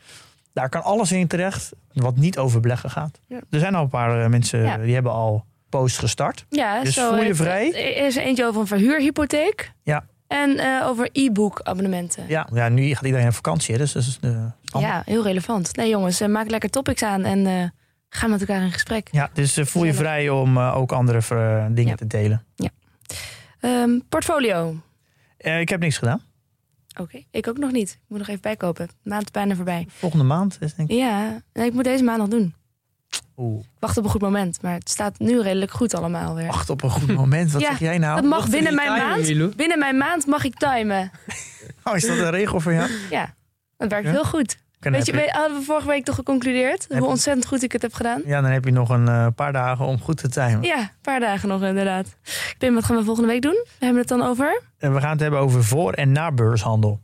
Speaker 2: Daar kan alles in terecht wat niet over beleggen gaat.
Speaker 1: Ja.
Speaker 2: Er zijn al een paar eh, mensen
Speaker 1: Ja.
Speaker 2: die hebben al posts gestart.
Speaker 1: Ja,
Speaker 2: Dus
Speaker 1: zo
Speaker 2: voel je vrij?
Speaker 1: Er is eentje over een verhuurhypotheek.
Speaker 2: Ja.
Speaker 1: En eh, over e-book abonnementen.
Speaker 2: Ja, ja, nu gaat iedereen op vakantie. Dus dat is de
Speaker 1: Ja, heel relevant. Nee jongens, eh, maak lekker topics aan en eh ga met elkaar in gesprek.
Speaker 2: Ja, dus eh, voel je vrij om eh, ook andere eh, dingen
Speaker 1: Ja.
Speaker 2: te delen.
Speaker 1: Ehm, portfolio.
Speaker 2: Eh, ik heb niks gedaan.
Speaker 1: Oké, ik ook nog niet. Ik moet nog even bijkopen. De maand is bijna voorbij.
Speaker 2: Volgende maand is denk ik.
Speaker 1: Ja, nee, ik moet deze maand nog doen.
Speaker 2: Oeh,
Speaker 1: Ik wacht op een goed moment, maar het staat nu redelijk goed allemaal weer.
Speaker 2: wacht op een goed moment. Wat
Speaker 1: Ja,
Speaker 2: zeg jij nou?
Speaker 1: dat mag binnen mijn
Speaker 3: timen,
Speaker 1: maand. Binnen mijn maand mag ik timen.
Speaker 2: Oh, is dat een regel voor jou?
Speaker 1: Ja, dat werkt
Speaker 2: Ja?
Speaker 1: heel goed. Weet je, hadden we vorige week toch geconcludeerd
Speaker 2: Heb-
Speaker 1: hoe ontzettend goed ik het heb gedaan?
Speaker 2: Ja, dan heb je nog een eh, paar dagen om goed te timen.
Speaker 1: Ja, een paar dagen nog inderdaad. Pim, wat gaan we volgende week doen? We hebben het dan over?
Speaker 2: En we gaan het hebben over voor- en na beurshandel.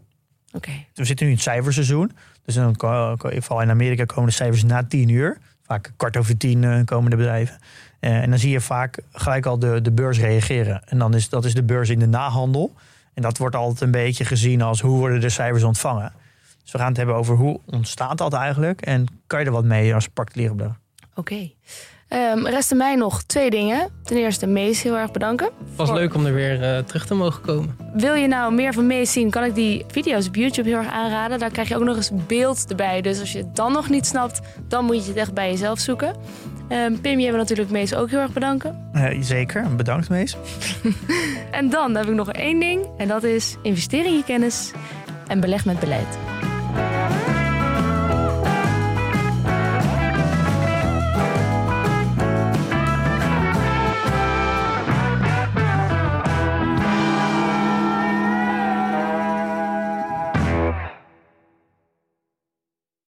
Speaker 1: Oké.
Speaker 2: We zitten nu in het cijferseizoen. Dus dan vooral in Amerika komen de cijfers na tien uur. Vaak kwart over tien eh, komen de bedrijven. Eh, en dan zie je vaak gelijk al de, de beurs reageren. En dan is dat is de beurs in de nahandel. En dat wordt altijd een beetje gezien als hoe worden de cijfers ontvangen. Dus we gaan het hebben over hoe ontstaat dat eigenlijk. En kan je er wat mee als particuliere belegger.
Speaker 1: Oké. Ehm, resten mij nog twee dingen. Ten eerste, Mees heel erg bedanken.
Speaker 3: was
Speaker 1: Voor-
Speaker 3: leuk om er weer eh, terug te mogen komen.
Speaker 1: Wil je nou meer van Mees zien, kan ik die video's op YouTube heel erg aanraden. Daar krijg je ook nog eens beeld erbij. Dus als je het dan nog niet snapt, dan moet je het echt bij jezelf zoeken. Ehm, Pim, je wil natuurlijk Mees ook heel erg bedanken.
Speaker 2: Eh, zeker, bedankt Mees.
Speaker 1: En dan heb ik nog één ding. En dat is investeer in je kennis en beleg met beleid.